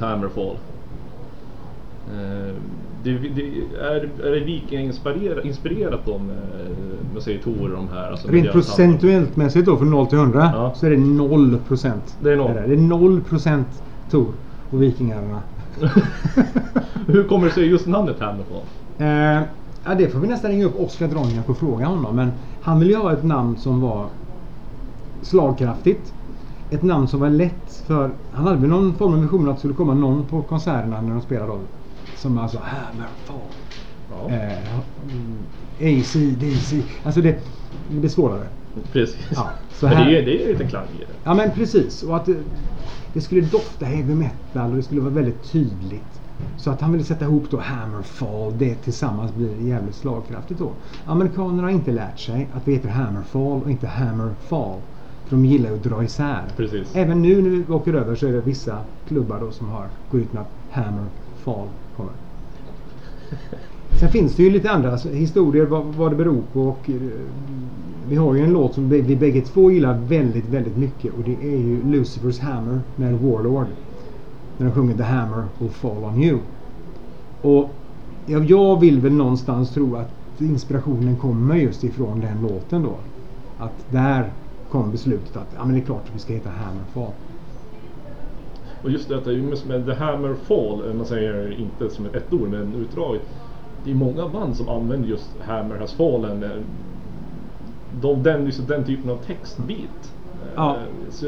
Namnet Hammerfall. Eh, det, det, är, är det vikinginspirerat inspirerat säger Tor de här? Alltså Rent procentuellt mässigt då, från 0 till 100, Ja. så är det 0 procent. Det är noll. Det är 0 procent Tor och Vikingarna. Hur kommer det sig just namnet Hammerfall? Eh, ja, det får vi nästan ringa upp Oskar Dronjak och fråga honom. Men han ville ju ha ett namn som var slagkraftigt. Ett namn som var lätt för... Han hade väl någon form av vision att det skulle komma någon på konserterna när de spelade då. Som alltså Hammerfall. Ja, Eh, AC, DC. Alltså det, det blir svårare. precis. ja, så Men här- det är, det är lite klang i det. Ja men precis. Och att det, det skulle dofta heavy metal och det skulle vara väldigt tydligt. Så att han ville sätta ihop då Hammerfall. Det tillsammans blir jävligt slagkraftigt då. Amerikanerna har inte lärt sig att vi heter Hammerfall och inte Hammerfall. De gillar ju att dra isär. Precis. Även nu när vi åker över så är det vissa klubbar då som har går ut med att Hammerfall kommer. Sen finns det ju lite andra historier vad, vad det beror på. Och, eh, vi har ju en låt som vi vi bägge två gillar väldigt, väldigt mycket. Och det är ju Lucifer's Hammer med Warlord. När de sjunger The Hammer will fall on you. Och ja, jag vill väl någonstans tro att inspirationen kommer just ifrån den låten då. Att där kom beslutet att ja, men det är klart att vi ska heta Hammerfall. Och just det att det är just med The Hammer Fall, eh, man säger inte som ett ord men utdraget. Det är många band som använder just Hammer has fallen. eh, De, den, just den typen av textbit. Eh, Ja. Så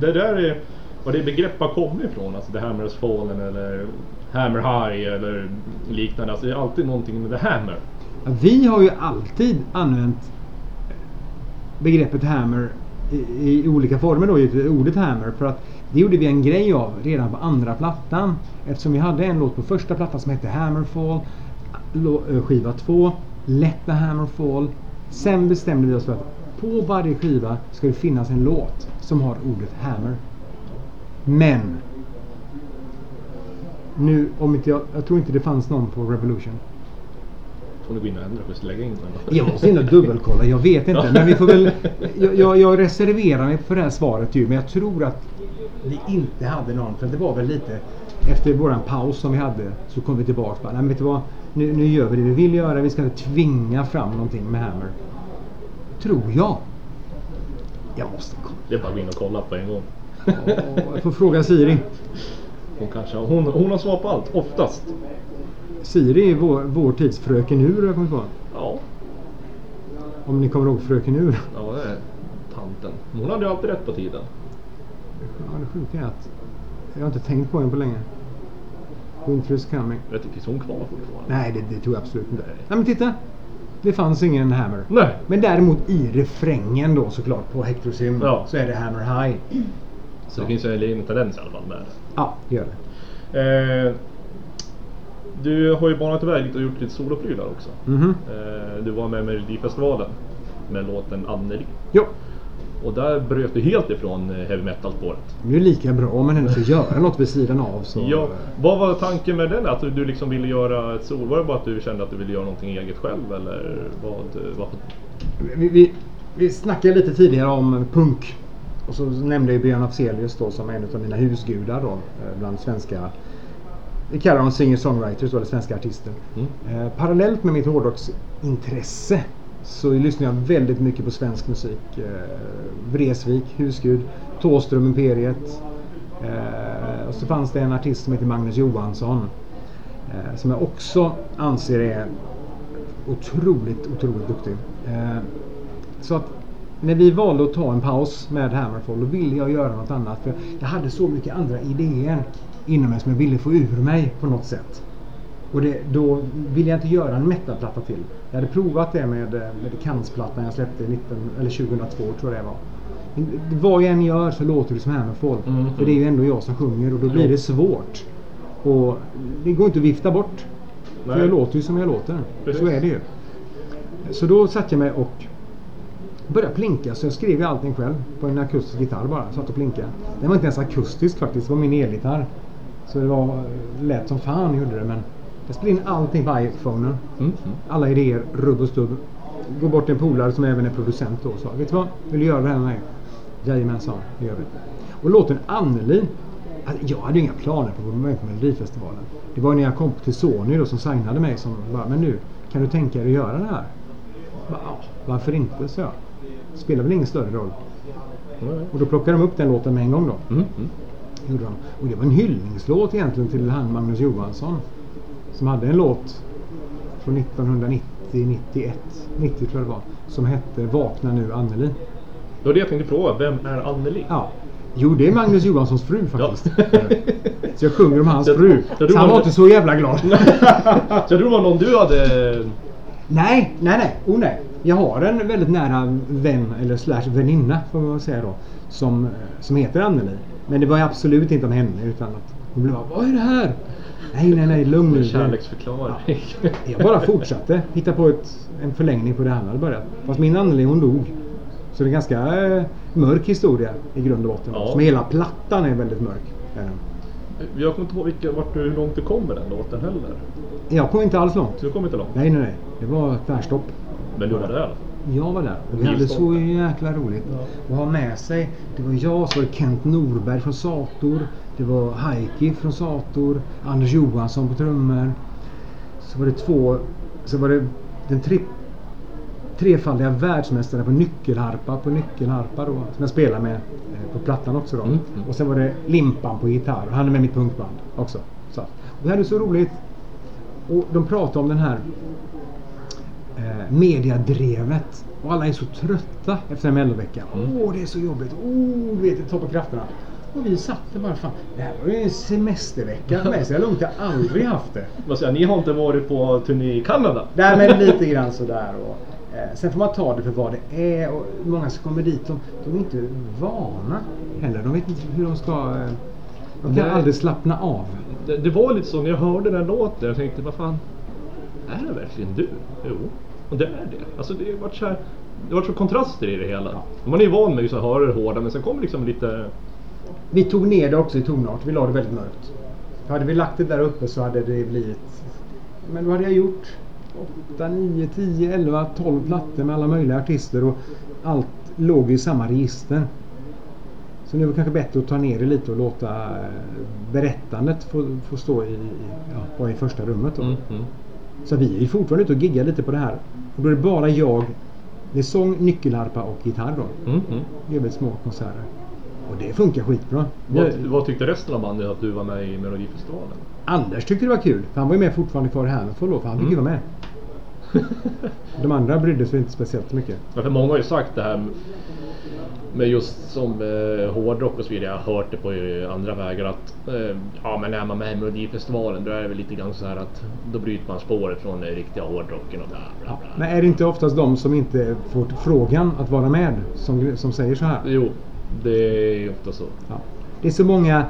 det där är var det begrepp har kommit ifrån, alltså The Hammer has fallen eller Hammer High eller liknande. Alltså det är alltid någonting med The Hammer. Ja, Vi har ju alltid använt begreppet hammer i, i olika former då, ordet hammer. För att det gjorde vi en grej av redan på andra plattan. Eftersom vi hade en låt på första plattan som hette Hammerfall. Eh, skiva 2, Let the Hammerfall. Sen bestämde vi oss för att på varje skiva ska det finnas en låt som har ordet hammer. Men nu, om inte jag, jag tror inte det fanns någon på Revolution. Får ni gå in och ändra för lägga in den. Jag måste in och dubbelkolla, jag vet inte. Men vi får väl, jag, jag, reserverar mig för det här svaret ju, men jag tror att vi inte hade någon. För det var väl lite efter våran paus som vi hade så kom vi tillbaka. Bara, Nej, men vet du vad? Nu, nu gör vi det vi vill göra. Vi ska inte tvinga fram någonting med Hammer. Tror jag. Jag måste kolla. Det är bara att gå in och kolla på en gång. Jag får fråga Siri. Hon kanske hon, hon har svar på allt, oftast. Siri är vår, vår tids Fröken Ur jag kommit på. Ja, Om ni kommer ihåg Fröken Ur. ja det är tanten. Hon hade ju alltid rätt på tiden. Ja, det sjuka är att jag har inte tänkt på henne på länge. Winter is coming. Jag inte, finns hon kvar fortfarande? Nej, det, det tror jag absolut inte. Nej, men titta! Det fanns ingen Hammer. Nej. Men däremot i refrängen då såklart på Hector's Hymn Ja. så är det Hammer High. Så det finns en liten tendens i alla fall med. Ja, det gör det. Eh, du har ju banat iväg lite och gjort lite soloprylar också. Mhm. Eh, du var med i Melodifestivalen med låten Anneli. Jo, Och där bröt du helt ifrån eh, heavy metal-spåret. det är ju lika bra om man ändå ska göra något vid sidan av. Så. Ja, vad var tanken med den? Att du liksom ville göra ett sol? Var det bara att du kände att du ville göra någonting eget själv eller vad? vad? Vi, vi, vi snackade lite tidigare om punk. Och så nämnde jag Björn Afzelius då som en av mina husgudar då eh, bland svenska kallar dem singer-songwriters då, eller svenska artister. Mm. Eh, parallellt med mitt hårdrocksintresse så lyssnar jag väldigt mycket på svensk musik. Eh, Vreeswijk, Husgud, Thåström, Imperiet. Eh, och så fanns det en artist som heter Magnus Johansson. Eh, som jag också anser är otroligt, otroligt duktig. Eh, så att när vi valde att ta en paus med Hammerfall då ville jag göra något annat. För jag hade så mycket andra idéer inom mig som jag ville få ur mig på något sätt. Och det, då ville jag inte göra en metalplatta till. Jag hade provat det med, eh, med Kansplattan jag släppte 19, eller 2002 tror jag det var. Men Vad jag än gör så låter det som Hammerfall. Mm. För det är ju ändå jag som sjunger och då blir det svårt. Och det går inte att vifta bort. För Nej. jag låter ju som jag låter. Precis. Så är det ju. Så då satte jag mig och började plinka. Så jag skrev allting själv på en akustisk gitarr bara. Satt och plinka. Den var inte ens akustisk faktiskt. Det var min elgitarr. Så det var lätt som fan gjorde det. Men jag spelade in allting på iPhonen. Mm. Alla idéer, rubb och stubb. Gå bort till en polare som även är producent då och sa Vet du vad? Vill du göra det här med mig? Jajamensan, det gör vi. Och låten Anneli. alltså, Jag hade ju inga planer på att vara med på Melodifestivalen. Det var när jag kom till Sony då som signade mig som bara Men nu, kan du tänka dig att göra det här? Bara, ja, varför inte? så jag. Spelar väl ingen större roll. Och då plockade de upp den låten med en gång då. Mm. Gjorde de. Och det var en hyllningslåt egentligen till han Magnus Johansson. Som hade en låt från 1990, 91, 90 tror jag det var. Som hette Vakna nu Anneli. Det var det jag tänkte fråga. Vem är Anneli? Ja. Jo, det är Magnus Johanssons fru faktiskt. Ja. Så jag sjunger om hans Jag- fru. jag Så han var inte så jävla glad. Så jag tror det var någon du hade... Nej, nej, nej. Oh, nej. Jag har en väldigt nära vän, eller slash väninna får man säga då. Som, som heter Anneli. Men det var ju absolut inte om henne utan att hon blev bara, Vad är det här? Nej, nej, nej, lugn nu. Kärleksförklaring. Jag bara fortsatte hitta på ett, en förlängning på det han hade börjat. Fast min Anneli hon dog. Så det är en ganska eh, mörk historia i grund och botten. Ja. Som hela plattan är väldigt mörk. är den. Jag kommer inte ihåg vilka, vart du, hur långt du kom med den låten heller. Jag kom inte alls långt. Du kom inte långt. Nej, nej, nej. Det var tvärstopp. Men du var där i alla fall. Jag var där och vi hade så jäkla roligt att ha med sig. Det var jag, så var det Kent Norberg från Sator. Det var Heikki från Sator. Anders Johansson på trummor. Så var det två, så var det den tre, trefaldiga världsmästaren på nyckelharpa på nyckelharpa då. Som jag spelar med eh, på plattan också då. Mm, mm. Och sen var det Limpan på gitarr. Han är med i mitt punkband också. Så. Och vi hade så roligt. Och de pratade om den här eh, mediadrevet. Och alla är så trötta efter en mellovecka. Åh, Mm. det är så jobbigt. Åh, du vet, det tar på krafterna. Och vi satt där bara, fan, det här var ju en semestervecka med så jag lugnt, jag har aldrig haft det. Vad säger ni har inte varit på turné i Kanada? Nej men lite grann sådär. Och, eh, sen får man ta det för vad det är. Och många som kommer dit, de, de är inte vana heller. De vet inte hur de ska... Eh, de kan Nej. aldrig slappna av. Det, det var lite så när jag hörde den låten, jag tänkte vad fan, är det verkligen du? Jo, och det är det. Alltså det har varit så här, det har varit så kontraster i det hela. Man är ju van med att höra det hårda, men sen kommer liksom lite... Vi tog ner det också i tonart. Vi la det väldigt mörkt. Hade vi lagt det där uppe så hade det blivit... Men då hade jag gjort 8, 9, 10, 11, 12 plattor med alla möjliga artister och allt låg i samma register. Så nu är det kanske bättre att ta ner det lite och låta eh, berättandet få, få stå i, ja, i första rummet. Då. Mm, mm. Så vi är ju fortfarande ute och giggar lite på det här. Och då är det bara jag. Det är sång, nyckelharpa och gitarr då. Mm, mm. Det är väldigt små konserter. Och det funkar skitbra. Vad, Jag- vad tyckte resten av bandet att du var med i Melodifestivalen? Anders tyckte det var kul. För han var ju med fortfarande kvar här med då, för han fick ju vara med. De andra brydde sig inte speciellt mycket. Ja, för många har ju sagt det här med just som eh, hårdrock och så vidare. Jag har hört det på eh, andra vägar att eh, ja men är man med i Melodifestivalen då är det väl lite grann så här att då bryter man spåret från den riktiga hårdrocken och bla bla bla. Men är det inte oftast de som inte får frågan att vara med som, som säger så här? Jo, det är ofta så. Ja. Det är så många...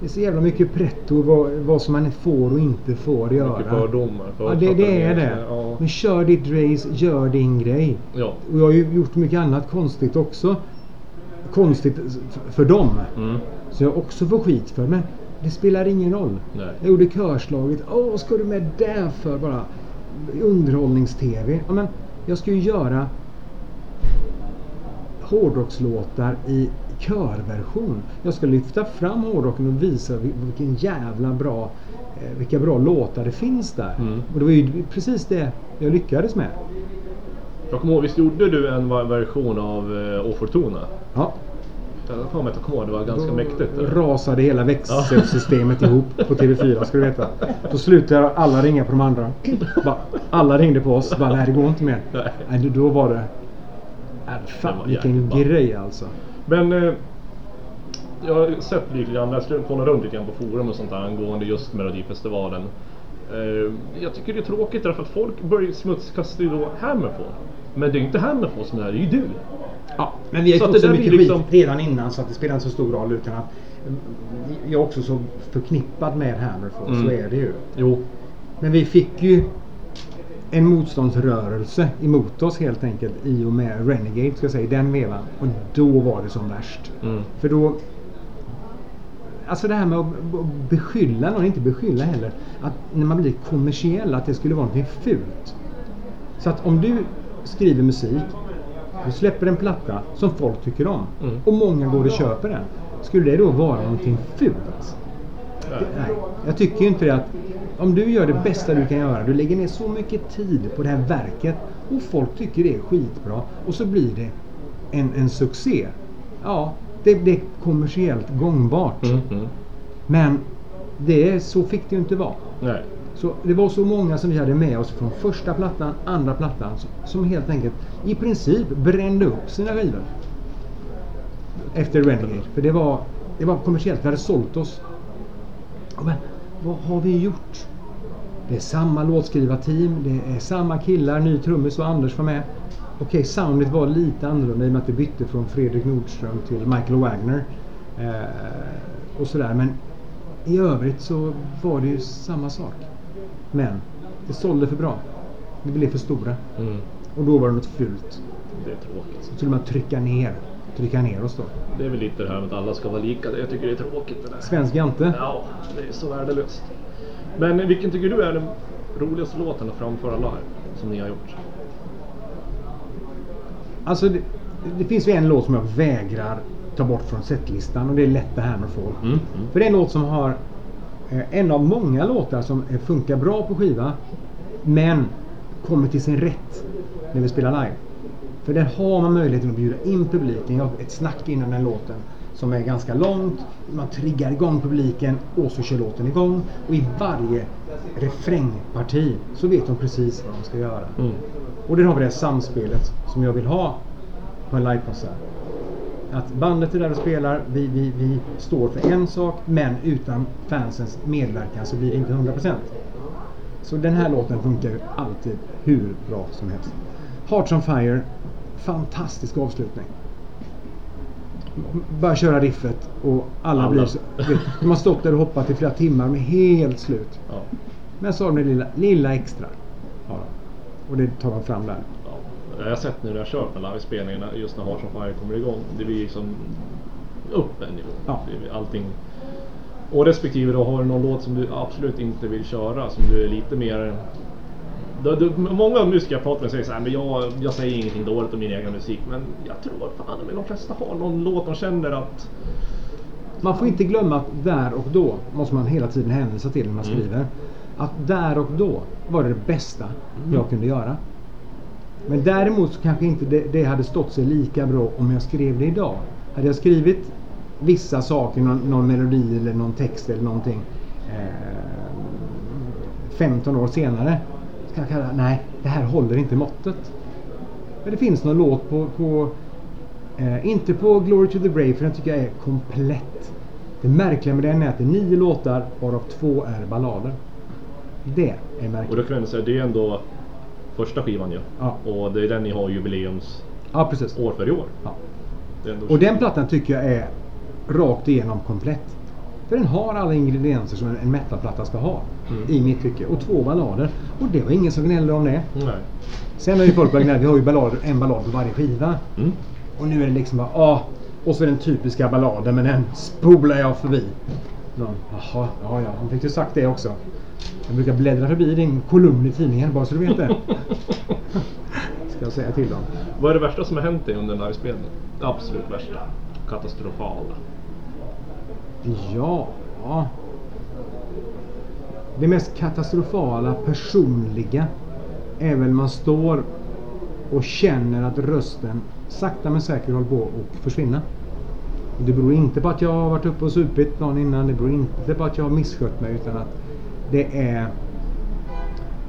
Det är så jävla mycket pretto vad, vad som man får och inte får göra. Mycket fördomar. Ja, det, det är det. Ja. Men kör ditt race, gör din grej. ja. Och jag har ju gjort mycket annat konstigt också. Konstigt för dem. Mm. Så jag också får skit för. Men det spelar ingen roll. Nej. Jag gjorde körslaget. Åh, vad ska du med det för bara? Underhållnings-TV. Ja, men jag ska ju göra hårdrockslåtar i körversion. Jag ska lyfta fram hårdrocken och visa vil- vilken jävla bra eh, vilka bra låtar det finns där. Mm. Och det var ju precis det jag lyckades med. Jag kommer ihåg, visst gjorde du en version av eh, Å Fortuna? Ja. Jag kommer ihåg, det var ganska Då mäktigt. eller? rasade hela växelsystemet ihop på TV4 ska du veta. Då slutade alla ringa på de andra. Bara, alla ringde på oss. Bara, nej det går inte mer. Nej. Nej, då var det... Äh, fan vilken grej alltså. Men eh, jag har sett lite grann, jag skulle kolla runt lite grann på forum och sånt där angående just Melodifestivalen. Eh, jag tycker det är tråkigt därför att folk börjar smutskasta ju då Hammerfall. Men det är ju inte Hammerfall som är det, det är ju du. Ja, men vi har Så fått så där mycket blir skit liksom- redan innan så att det spelar inte så stor roll utan att mm, jag är också så förknippad med Hammerfall. Så Mm. är det ju. Jo. Men vi fick ju en motståndsrörelse emot oss helt enkelt i och med Renegade ska jag säga, i den vevan. Och då var det som värst. Mm. För då... Alltså det här med att beskylla någon, inte beskylla heller, att när man blir kommersiell, att det skulle vara någonting fult. Så att om du skriver musik, du släpper en platta som folk tycker om Mm. och många går och köper den. Skulle det då vara någonting fult? Nej. Nej, jag tycker ju inte det att om du gör det bästa du kan göra, du lägger ner så mycket tid på det här verket och folk tycker det är skitbra och så blir det en, en succé. Ja, det blir kommersiellt gångbart. Mm. Mm. Men det, är- så fick det ju inte vara. Nej. Så det var så många som vi hade med oss från första plattan, andra plattan som, helt enkelt i princip brände upp sina skivor. Efter Renegade. För det var, det var kommersiellt. Vi hade sålt oss. Men vad har vi gjort? Det är samma låtskrivarteam, det är samma killar, ny trummis och Anders var med. Okej, soundet var lite annorlunda i och med att det bytte från Fredrik Nordström till Michael Wagner. Eh, och sådär. Men i övrigt så var det ju samma sak. Men det sålde för bra. Vi blev för stora. Mm. Och då var det något fult. Det är tråkigt. Så skulle man trycka ner, trycka ner oss då. Det är väl lite det här med att alla ska vara lika. Jag tycker det är tråkigt det där. Svensk Jante. Ja, det är så värdelöst. Men vilken tycker du är den roligaste låten att framföra live? Som ni har gjort? Alltså det, det finns ju en låt som jag vägrar ta bort från setlistan och det är Let the Hammer Fall. Mm, mm. För det är en låt som har eh, en av många låtar som eh, funkar bra på skiva men kommer till sin rätt när vi spelar live. För där har man möjligheten att bjuda in publiken. Jag har ett snack innan den låten som är ganska långt. Man triggar igång publiken och så kör låten igång. Och i varje refrängparti så vet de precis vad de ska göra. Mm. Och där har vi det samspelet som jag vill ha på en livekonsert. Att bandet är där och spelar, vi, vi, vi står för en sak men utan fansens medverkan så blir det inte 100%. Så den här låten funkar ju alltid hur bra som helst. Hearts on Fire, fantastisk avslutning. Bara köra riffet och alla, Alla. blir så... De har stått där och hoppat i flera timmar med helt slut. Ja. Men så har de det lilla, lilla extra. Ja, och det tar de fram där. Ja. Jag har sett nu när jag kört med livespelningarna just när Hearts on Fire kommer igång. Det blir liksom upp en nivå. Ja. Allting. Och respektive då har du någon låt som du absolut inte vill köra som du är lite mer du, du, många pratar med säger så här, men jag, jag säger ingenting dåligt om min egen musik. Men jag tror fan men de flesta har någon låt de känner att Man får inte glömma att där och då måste man hela tiden hänvisa till när man Mm. skriver. Att där och då var det det bästa jag kunde göra. Men däremot så kanske inte det, det hade stått sig lika bra om jag skrev det idag. Hade jag skrivit vissa saker, någon, någon melodi eller någon text eller någonting eh, 15 år senare. Kan jag kalla, nej, det här håller inte måttet. Men det finns någon låt på, på eh, inte på Glory to the Brave för den tycker jag är komplett. Det märkliga med den är att det är nio låtar varav två är ballader. Det är Och märkligt. då kan jag säga det är ändå första skivan ju. Ja. Och det är den ni har jubileumsår Ja, precis. för i år. Ja. Och den plattan tycker jag är rakt igenom komplett. För den har alla ingredienser som en- en metalplatta ska ha. Mm. I mitt tycke. Och två ballader. Och det var ingen som gnällde om det. Nej. Sen har ju folk börjat gnälla. Vi har ju ballader, en ballad på varje skiva. Mm. Och nu är det liksom bara, ah, och så är den typiska balladen men den spolar jag förbi. Någon, Jaha, ja ja, han fick ju sagt det också. Jag brukar bläddra förbi din kolumn i tidningen bara så du vet det. Ska jag säga till dem. Vad är det värsta som har hänt dig under en livespelning? Det absolut värsta. Katastrofala. Ja. Det mest katastrofala personliga är väl man står och känner att rösten sakta men säkert håller på att försvinna. Det beror inte på att jag har varit uppe och supit dagen innan. Det beror inte på att jag har misskött mig utan att det är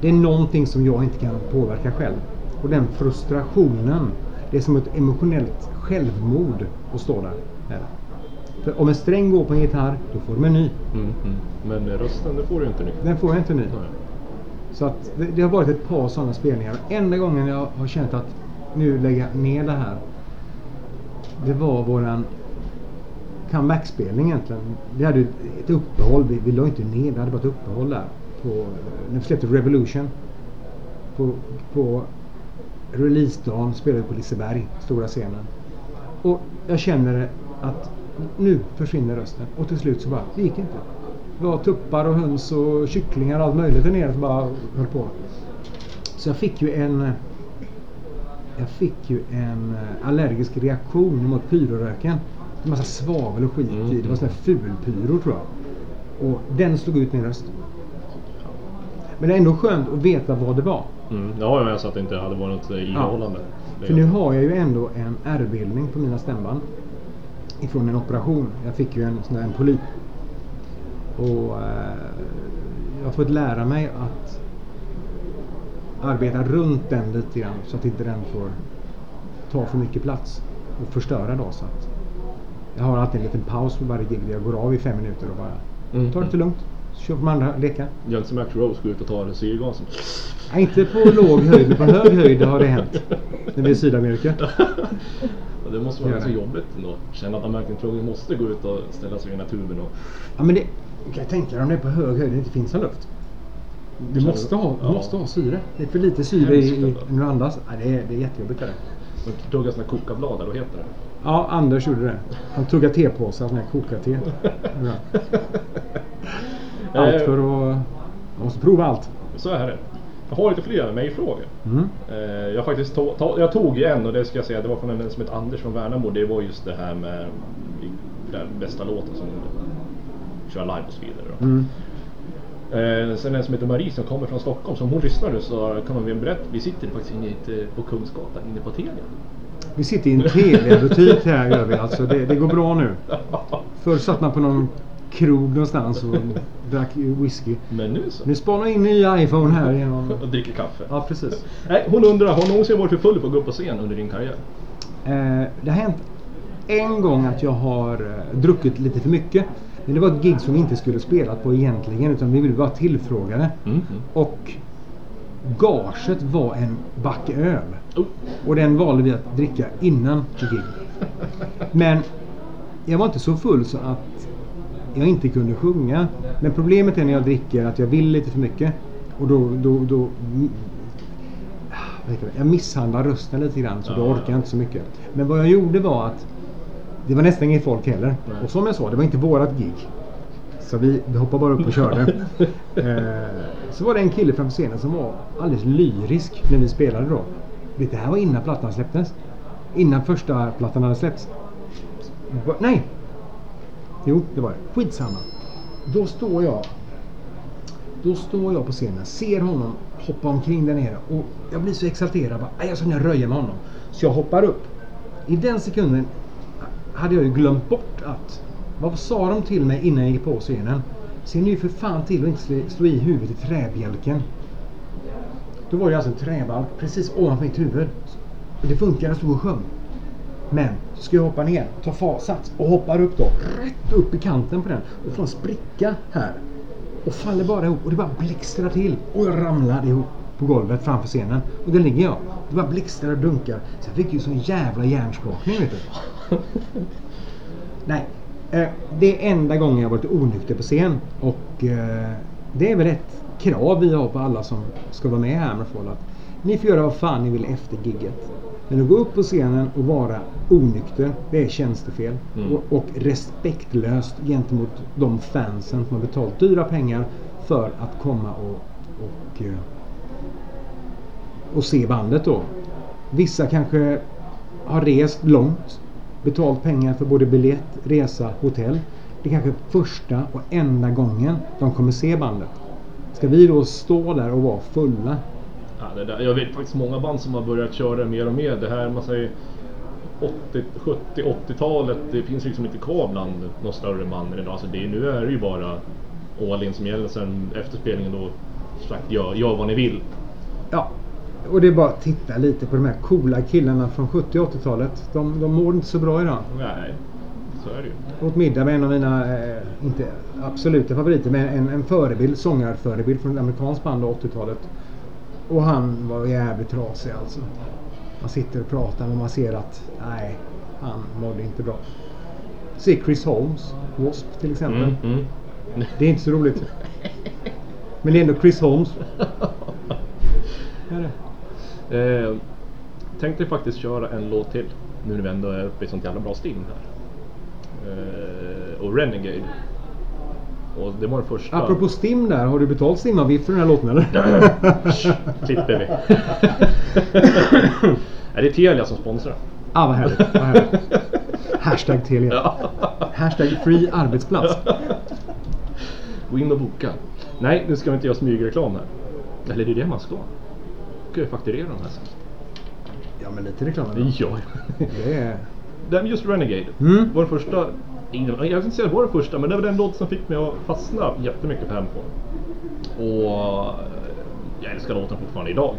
det är någonting som jag inte kan påverka själv. Och den frustrationen, det är som ett emotionellt självmord att stå där. Är det. För om en sträng går på en gitarr, då får de en ny. Mm. Mm. Men rösten, det får du inte nu. Den får jag inte ny. Nej. Så att det, det har varit ett par sådana spelningar. Enda gången jag har känt att nu lägger jag ner det här. Det var våran comeback-spelning egentligen. Vi hade ett uppehåll. Vi, vi la inte ner. Vi hade bara ett uppehåll där. På, när vi släppte Revolution. På, på releasedagen spelade vi på Liseberg, stora scenen. Och jag känner att nu försvinner rösten. Och till slut så bara, det gick inte. Det var tuppar och höns och kycklingar och allt möjligt där nere som bara höll på. Så jag fick ju en jag fick ju en eh, allergisk reaktion mot pyroröken. En massa svavel och skit i. Det var sån här fulpyro tror jag. Och den slog ut min röst. Men det är ändå skönt att veta vad det var. Mm. Ja, jag sa att det inte hade varit något eh, ihållande. Det För nu har jag ju ändå en ärrbildning på mina stämband. Ifrån en operation. Jag fick ju en sån där en polyp. Och eh, jag har fått lära mig att arbeta runt den lite grann så att inte den får ta för mycket plats och förstöra då. Så att jag har alltid en liten paus på varje gig där jag går av i fem minuter och bara Mm. tar det lite lugnt. Så kör de andra leka. Gör som Max Rose, gå ut och ta syrgasen. Nej, inte på låg höjd, men på hög höjd har det hänt. När vi är i Sydamerika. Och det måste vara det. jobbigt ändå. Känna att man verkligen tvungen måste gå ut och ställa sig vid naturen och... Ja men det, du kan tänka dig om det är på hög höjd det inte finns någon luft. Du måste ha, du ja. måste ha syre. Det är för lite syre i, i, när du andas. Ja, det, är, det är jättejobbigt det. Man tuggar såna kokablad, eller vad heter det? Ja, Anders gjorde det. Han tuggade tepåsar, sån här kokar-te. Ja. Allt för att... Man måste prova allt. Så är det. Jag har lite fler mig-frågor. Mm. Eh, jag, faktiskt to- to- jag tog en och det ska jag säga, det var från en som heter Anders från Värnamo. Det var just det här med den bästa låten som kör live och så vidare. Mm. Eh, sen en som heter Marie som kommer från Stockholm. Så om hon lyssnar nu så kan väl berätta. Vi sitter faktiskt inne i eh, på Kungsgatan inne på Telia. Vi sitter i en Telia-butik här gör vi alltså. Det, det går bra nu. Förr satt man på någon krog någonstans och drack whisky. Men nu så. Nu spanar in nya iPhone här genom... Och dricker kaffe. Ja, precis. Nej, hon undrar, har någonsin varit för full för att gå upp på scen under din karriär? Eh, det har hänt en gång att jag har eh, druckit lite för mycket. Men det var ett gig som vi inte skulle spelat på egentligen utan vi blev bara tillfrågade. Mm. Och gaget var en back öl. Oh. Och den valde vi att dricka innan gig. Men jag var inte så full så att jag inte kunde sjunga. Men problemet är när jag dricker att jag vill lite för mycket. Och då, då, då mm, det? jag misshandlar rösten lite grann så då Ja. orkar jag inte så mycket. Men vad jag gjorde var att det var nästan inget folk heller. Nej. Och som jag sa, det var inte vårat gig. Så vi, vi hoppade bara upp och körde. eh, så var det en kille framför scenen som var alldeles lyrisk när vi spelade då. Vet, Det här var innan plattan släpptes. Innan första plattan hade släppts. Nej! Jo, det var det. Skitsamma. Då står jag då står jag på scenen, ser honom hoppa omkring där nere och jag blir så exalterad. Bara, jag ska ner och röja med honom. Så jag hoppar upp. I den sekunden hade jag ju glömt bort att... Vad sa de till mig innan jag gick på scenen? Se nu för fan till att inte slå, i huvudet i träbjälken. Då var det alltså en träbalk precis ovanför mitt huvud. Och det funkade, jag stod och sjöng. Men så ska jag hoppa ner, ta fa- sats och hoppar upp då. Rätt upp i kanten på den. Och får en spricka här. Och faller bara ihop och det bara blixtrar till. Och jag ramlar ihop på golvet framför scenen. Och där ligger jag. Det bara blixtrar och dunkar. Så jag fick ju sån jävla hjärnskakning vet du. Nej. Eh, det är enda gången jag varit onykter på scen. Och eh, det är väl ett krav vi har på alla som ska vara med i Hammerfall. Att ni får göra vad fan ni vill efter gigget. Men att gå upp på scenen och vara onykter, det är tjänstefel. Mm. Och, och respektlöst gentemot de fansen som har betalt dyra pengar för att komma och, och, eh, och se bandet då. Vissa kanske har rest långt, betalt pengar för både biljett, resa, hotell. Det är kanske första och enda gången de kommer se bandet. Ska vi då stå där och vara fulla? Det där, jag vet faktiskt många band som har börjat köra mer och mer. Det här man säger 80, 70, 80-talet. Det finns liksom inte kvar bland några större band idag. Alltså det, nu är det ju bara all in som gäller. Sen efter spelningen då sagt gör, gör vad ni vill. Ja, och det är bara att titta lite på de här coola killarna från 70 och 80-talet. De, de mår inte så bra idag. Nej, så är det ju. åt middag med en av mina, eh, inte absoluta favoriter, men en, en förebild, sångarförebild från ett amerikanskt band av 80-talet. Och han var jävligt trasig alltså. Man sitter och pratar och man ser att, nej, han mådde inte bra. Se Chris Holmes, W.A.S.P. till exempel. Mm, mm. Det är inte så roligt. Men det är ändå Chris Holmes. Eh, tänkte faktiskt köra en låt till. Nu när vi ändå är uppe i sånt jävla bra stim här. Eh, och Renegade. Och det var den första. Apropå Stim där, har du betalt Stimavgift för den här låten eller? klipper vi. Nej, det är Telia som sponsrar. ah, vad härligt. Vad härligt. Hashtag Telia. Ja. Hashtag free arbetsplats. Gå in och boka. Nej, nu ska vi inte göra smygreklam här. Eller det är det man ska. Ska jag fakturera de här sen? Ja, men lite reklam. Ja. Det är... Den just Renegade Mm. var den första, jag vill inte säga det var den första, men det var den låt som fick mig att fastna jättemycket på Hamilton. Och eh, jag älskar låten fortfarande idag.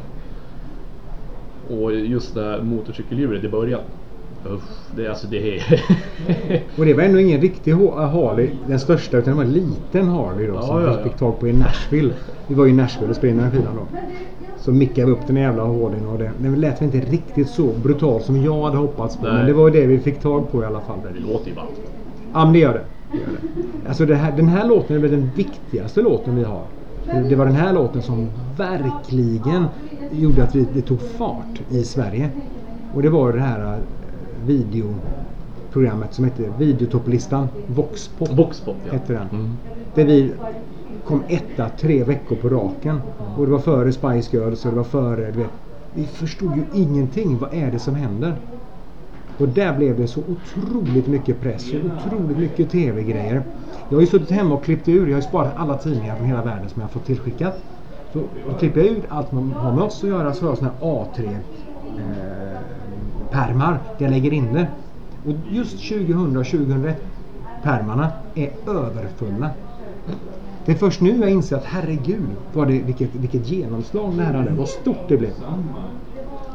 Och just det här motorcykelhjulet i början. Uff, det, alltså det är... Och det var ändå ingen riktig H- Harley, den största, utan det var en liten Harley då Ja, som ja, ja. fick tag på i Nashville. Vi var i Nashville och spelade den här skivan då. Så mickade vi upp den jävla Harleyn och det, den lät väl inte riktigt så brutal som jag hade hoppats på. Nej. Men det var ju det vi fick tag på i alla fall. det låter ju ballt. Ja men det gör det. det, gör det. Alltså det här, den här låten är väl den viktigaste låten vi har. Det- var den här låten som verkligen gjorde att vi, det tog fart i Sverige. Och det var det här eh, videoprogrammet som hette Videotopplistan. Voxpop Voxpop ja. hette den. Mm. Där vi kom etta tre veckor på raken. Och det var före Spice Girls och det var före, vet. Vi förstod ju ingenting. Vad är det som händer? Och där blev det så otroligt mycket press och otroligt mycket tv-grejer. Jag har ju suttit hemma och klippt ur. Jag har ju sparat alla tidningar från hela världen som jag har fått tillskickat. Så då klipper jag ut allt som har med oss att göra. Så har jag såna här A3 eh, pärmar där jag lägger in det. Och just 2000 och 2001 pärmarna är överfulla. Det är först nu jag inser att herregud vad det, vilket, vilket genomslag det här hade. Vad stort det blev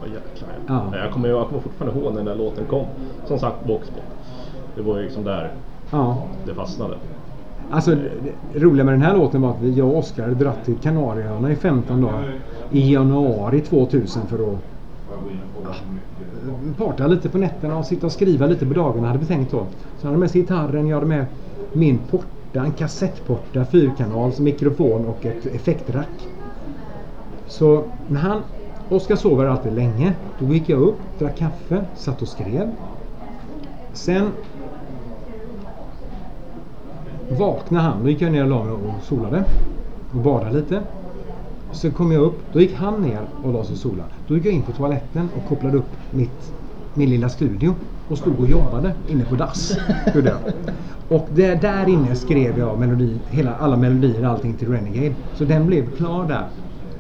jäklar Ja. Jag kommer, jag kommer fortfarande ihåg när den där låten kom. Som sagt, Boxpop. Det var ju liksom där Ja. det fastnade. Alltså det roliga med den här låten var att jag och Oskar hade dratt till Kanarieöarna i 15 dagar. I januari 2000 för att ja, parta lite på nätterna och sitta och skriva lite på dagarna hade vi tänkt då. Så jag hade med sig gitarren, jag hade med min porta, en kassettporta, fyrkanals, mikrofon och ett effektrack. Så när han, Oskar sover alltid länge. Då gick jag upp, drack kaffe, satt och skrev. Sen vaknade han. Då gick jag ner och la mig och solade. Och badade lite. Sen kom jag upp. Då gick han ner och la sig och solade. Då gick jag in på toaletten och kopplade upp mitt, min lilla studio. Och stod och jobbade inne på dass. Gjorde jag. Och där, där inne skrev jag melodi, hela, alla melodier och allting till Renegade. Så den blev klar där.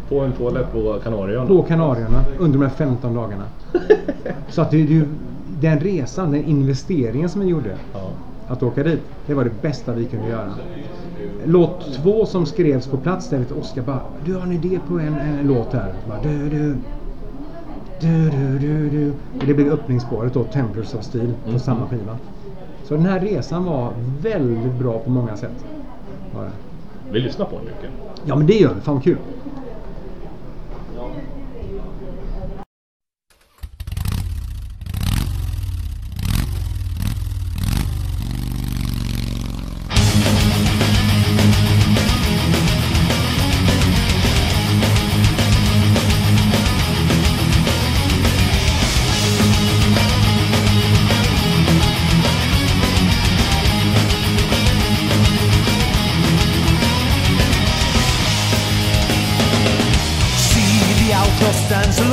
På en toalett på Kanarieöarna. På Kanarierna under de här 15 dagarna. Så att det, det, den resan, den investeringen som vi gjorde. Ja. Att åka dit, det var det bästa vi kunde göra. Låt två som skrevs på plats där Oskar bara Du har en idé på en, en, låt här. Bara, du, du, du, du, du, du. Och det blev öppningsspåret då, Templars of Steel, på Mm. samma skiva. Så den här resan var väldigt bra på många sätt. Var det. Vi lyssnar på den mycket. Ja men det gör vi, fan kul. just dance.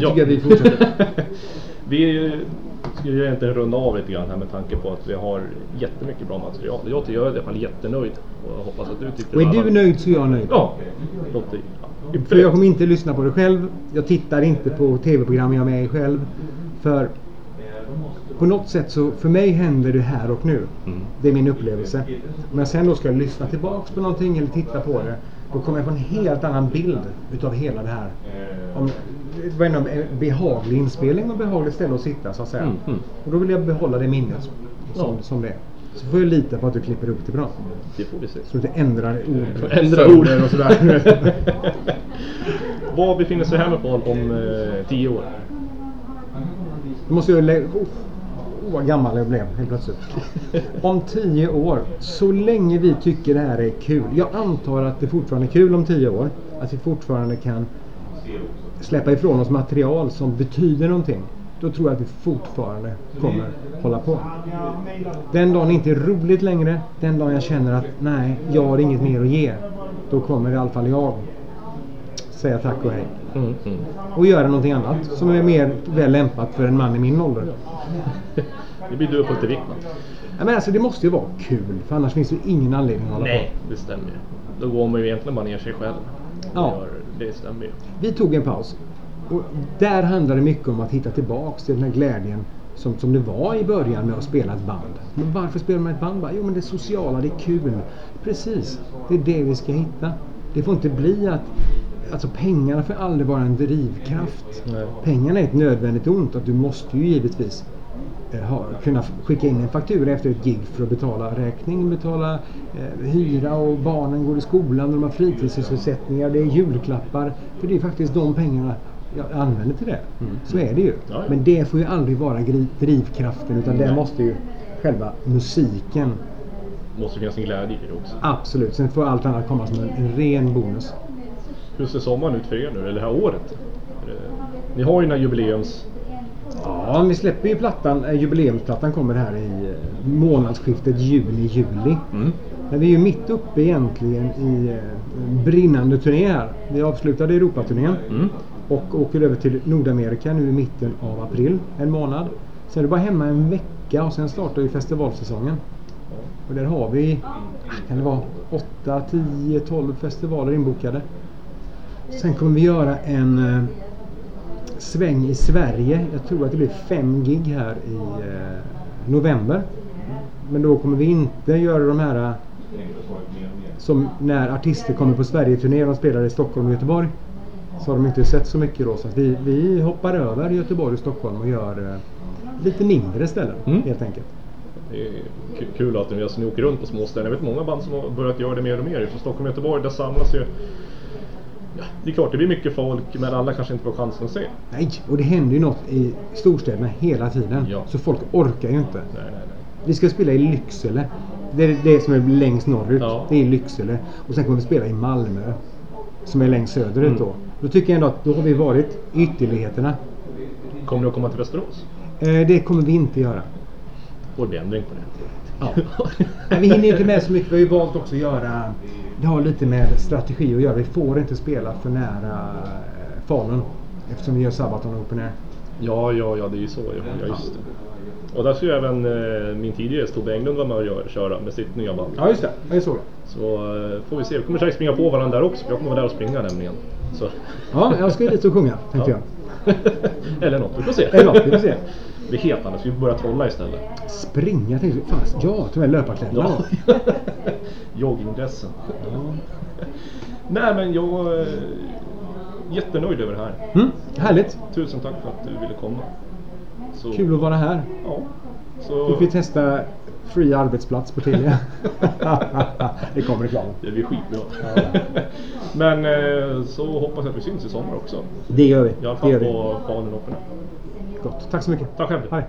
Det Ja. tycker jag vi fortsätter. vi ska ju egentligen runda av lite grann här med tanke på att vi har jättemycket bra material. Jag, är i alla fall jättenöjd och hoppas att du tycker Och är du nöjd så är jag nöjd. Ja, låter ja. För jag kommer inte lyssna på det själv. Jag tittar inte på tv-program jag är med i själv. För på något sätt så, för mig händer det här och nu. Mm. Det är min upplevelse. Om jag sen då ska lyssna tillbaks på någonting eller titta på det. Då kommer jag få en helt annan bild utav hela det här. Om, det var ändå en behaglig inspelning och behagligt ställe att sitta så att säga. Mm, mm. Och då vill jag behålla det minnet som, Ja. som det är. Så får jag lita på att du klipper upp det bra. Det får vi se. Så du inte ändrar ord. Ändra ord. och sådär. Vad befinner sig Hammerfall om eh, tio år? Då måste jag lägga... Oh, vad gammal jag blev helt plötsligt. Om tio år, så länge vi tycker det här är kul. Jag antar att det fortfarande är kul om tio år. Att vi fortfarande kan släppa ifrån oss material som betyder någonting. Då tror jag att vi fortfarande kommer hålla på. Den dagen det inte är roligt längre, den dagen jag känner att nej, jag har inget mer att ge. Då kommer i alla fall jag säga tack och hej Mm, mm. och göra någonting annat som är mer väl lämpat för en man i min ålder. Det blir du och Putte Wickman. Ja, men alltså det måste ju vara kul för annars finns det ju ingen anledning att hålla Nej, det stämmer ju. Då går man ju egentligen bara ner sig själv. Ja. Det, det stämmer ju. på. Vi tog en paus. Och där handlar det mycket om att hitta tillbaks till den här glädjen som, som det var i början med att spela ett band. Men varför spelar man ett band? Jo men det sociala, det är kul. Precis, det är det vi ska hitta. Det får inte bli att Alltså pengarna får aldrig vara en drivkraft. Nej. Pengarna är ett nödvändigt ont. Att du måste ju givetvis ha, kunna skicka in en faktura efter ett gig för att betala räkning, betala eh, hyra och barnen går i skolan, de har fritidssysselsättningar, det är julklappar. För det är faktiskt de pengarna jag använder till det. Så är det ju. Ja. Men det får ju aldrig vara drivkraften utan det Nej. måste ju själva musiken. måste finnas en glädje i det också. Absolut. Sen får allt annat komma som en, en ren bonus. Hur ser sommaren ut för er nu, eller det här året? Det- Ni har ju den här jubileums... Ja, vi släpper ju plattan. eh, Jubileumsplattan kommer här i eh, månadsskiftet juni-juli. Mm. Men vi är ju mitt uppe egentligen i eh, brinnande turné här. Vi avslutade Europaturnén Mm. och åker över till Nordamerika nu i mitten av april. En månad. Sen är det bara hemma en vecka och sen startar ju festivalsäsongen. Och där har vi, ah, kan det vara 8, 10, 12 festivaler inbokade. Sen kommer vi göra en sväng i Sverige. Jag tror att det blir fem gig här i eh, november. Men då kommer vi inte göra de här eh, som när artister kommer på Sverigeturné och spelar i Stockholm och Göteborg. Så har de inte sett så mycket då. Så vi, vi hoppar över Göteborg och Stockholm och gör eh, lite mindre ställen Mm. helt enkelt. Det är ku- kul att ni, alltså, ni åker runt på småställen. Jag vet många band som har börjat göra det mer och mer. Från Stockholm och Göteborg, där samlas ju... Ja, det är klart, det blir mycket folk, men alla kanske inte får chansen att se. Nej, och det händer ju något i storstäderna hela tiden. Ja. Så folk orkar ju inte. Nej, nej, nej. Vi ska spela i Lycksele. Det är det som är längst norrut. Ja. Det är Lycksele. Och sen kommer vi spela i Malmö. Som är längst söderut Mm. då. Då tycker jag ändå att då har vi varit i ytterligheterna. Kommer ni att komma till Västerås? Eh, det kommer vi inte göra. Får bli ändring på det. Ja. Vi hinner inte med så mycket. Vi har ju valt också att göra... Det har lite med strategi att göra. Vi får inte spela för nära eh, Falun. Eftersom vi gör Sabaton Open Air. Ja, ja, ja, det är ju så. Ja, ja just det. Och där ska ju även eh, min tidigare Tobbe Englund vara med och göra, köra med sitt nya band. Ja, just det. Jag såg det. Så eh, får vi se. Vi kommer säkert springa på varandra där också. Jag kommer vara där och springa nämligen. Så. Ja, jag ska ju dit och sjunga, tänkte Ja. jag. Eller något, vi får se. Eller något, vi får se. Det är helt annat, vi får börja trolla istället. Springa jag. Fan, ja, ta med löparkläderna Ja. Joggingdressen. Nej men jag är jättenöjd över det här. Mm, härligt. Tusen tack för att du ville komma. Så, Kul att vara här. Ja. Så, Du fick testa free arbetsplats på Telia. det kommer reklam. Det blir skitbra. Men eh, så hoppas jag att vi syns i sommar också. Det gör vi. I alla fall vi. på Falun Open. Air. Gott. Tack så mycket. Tack själv. Hej.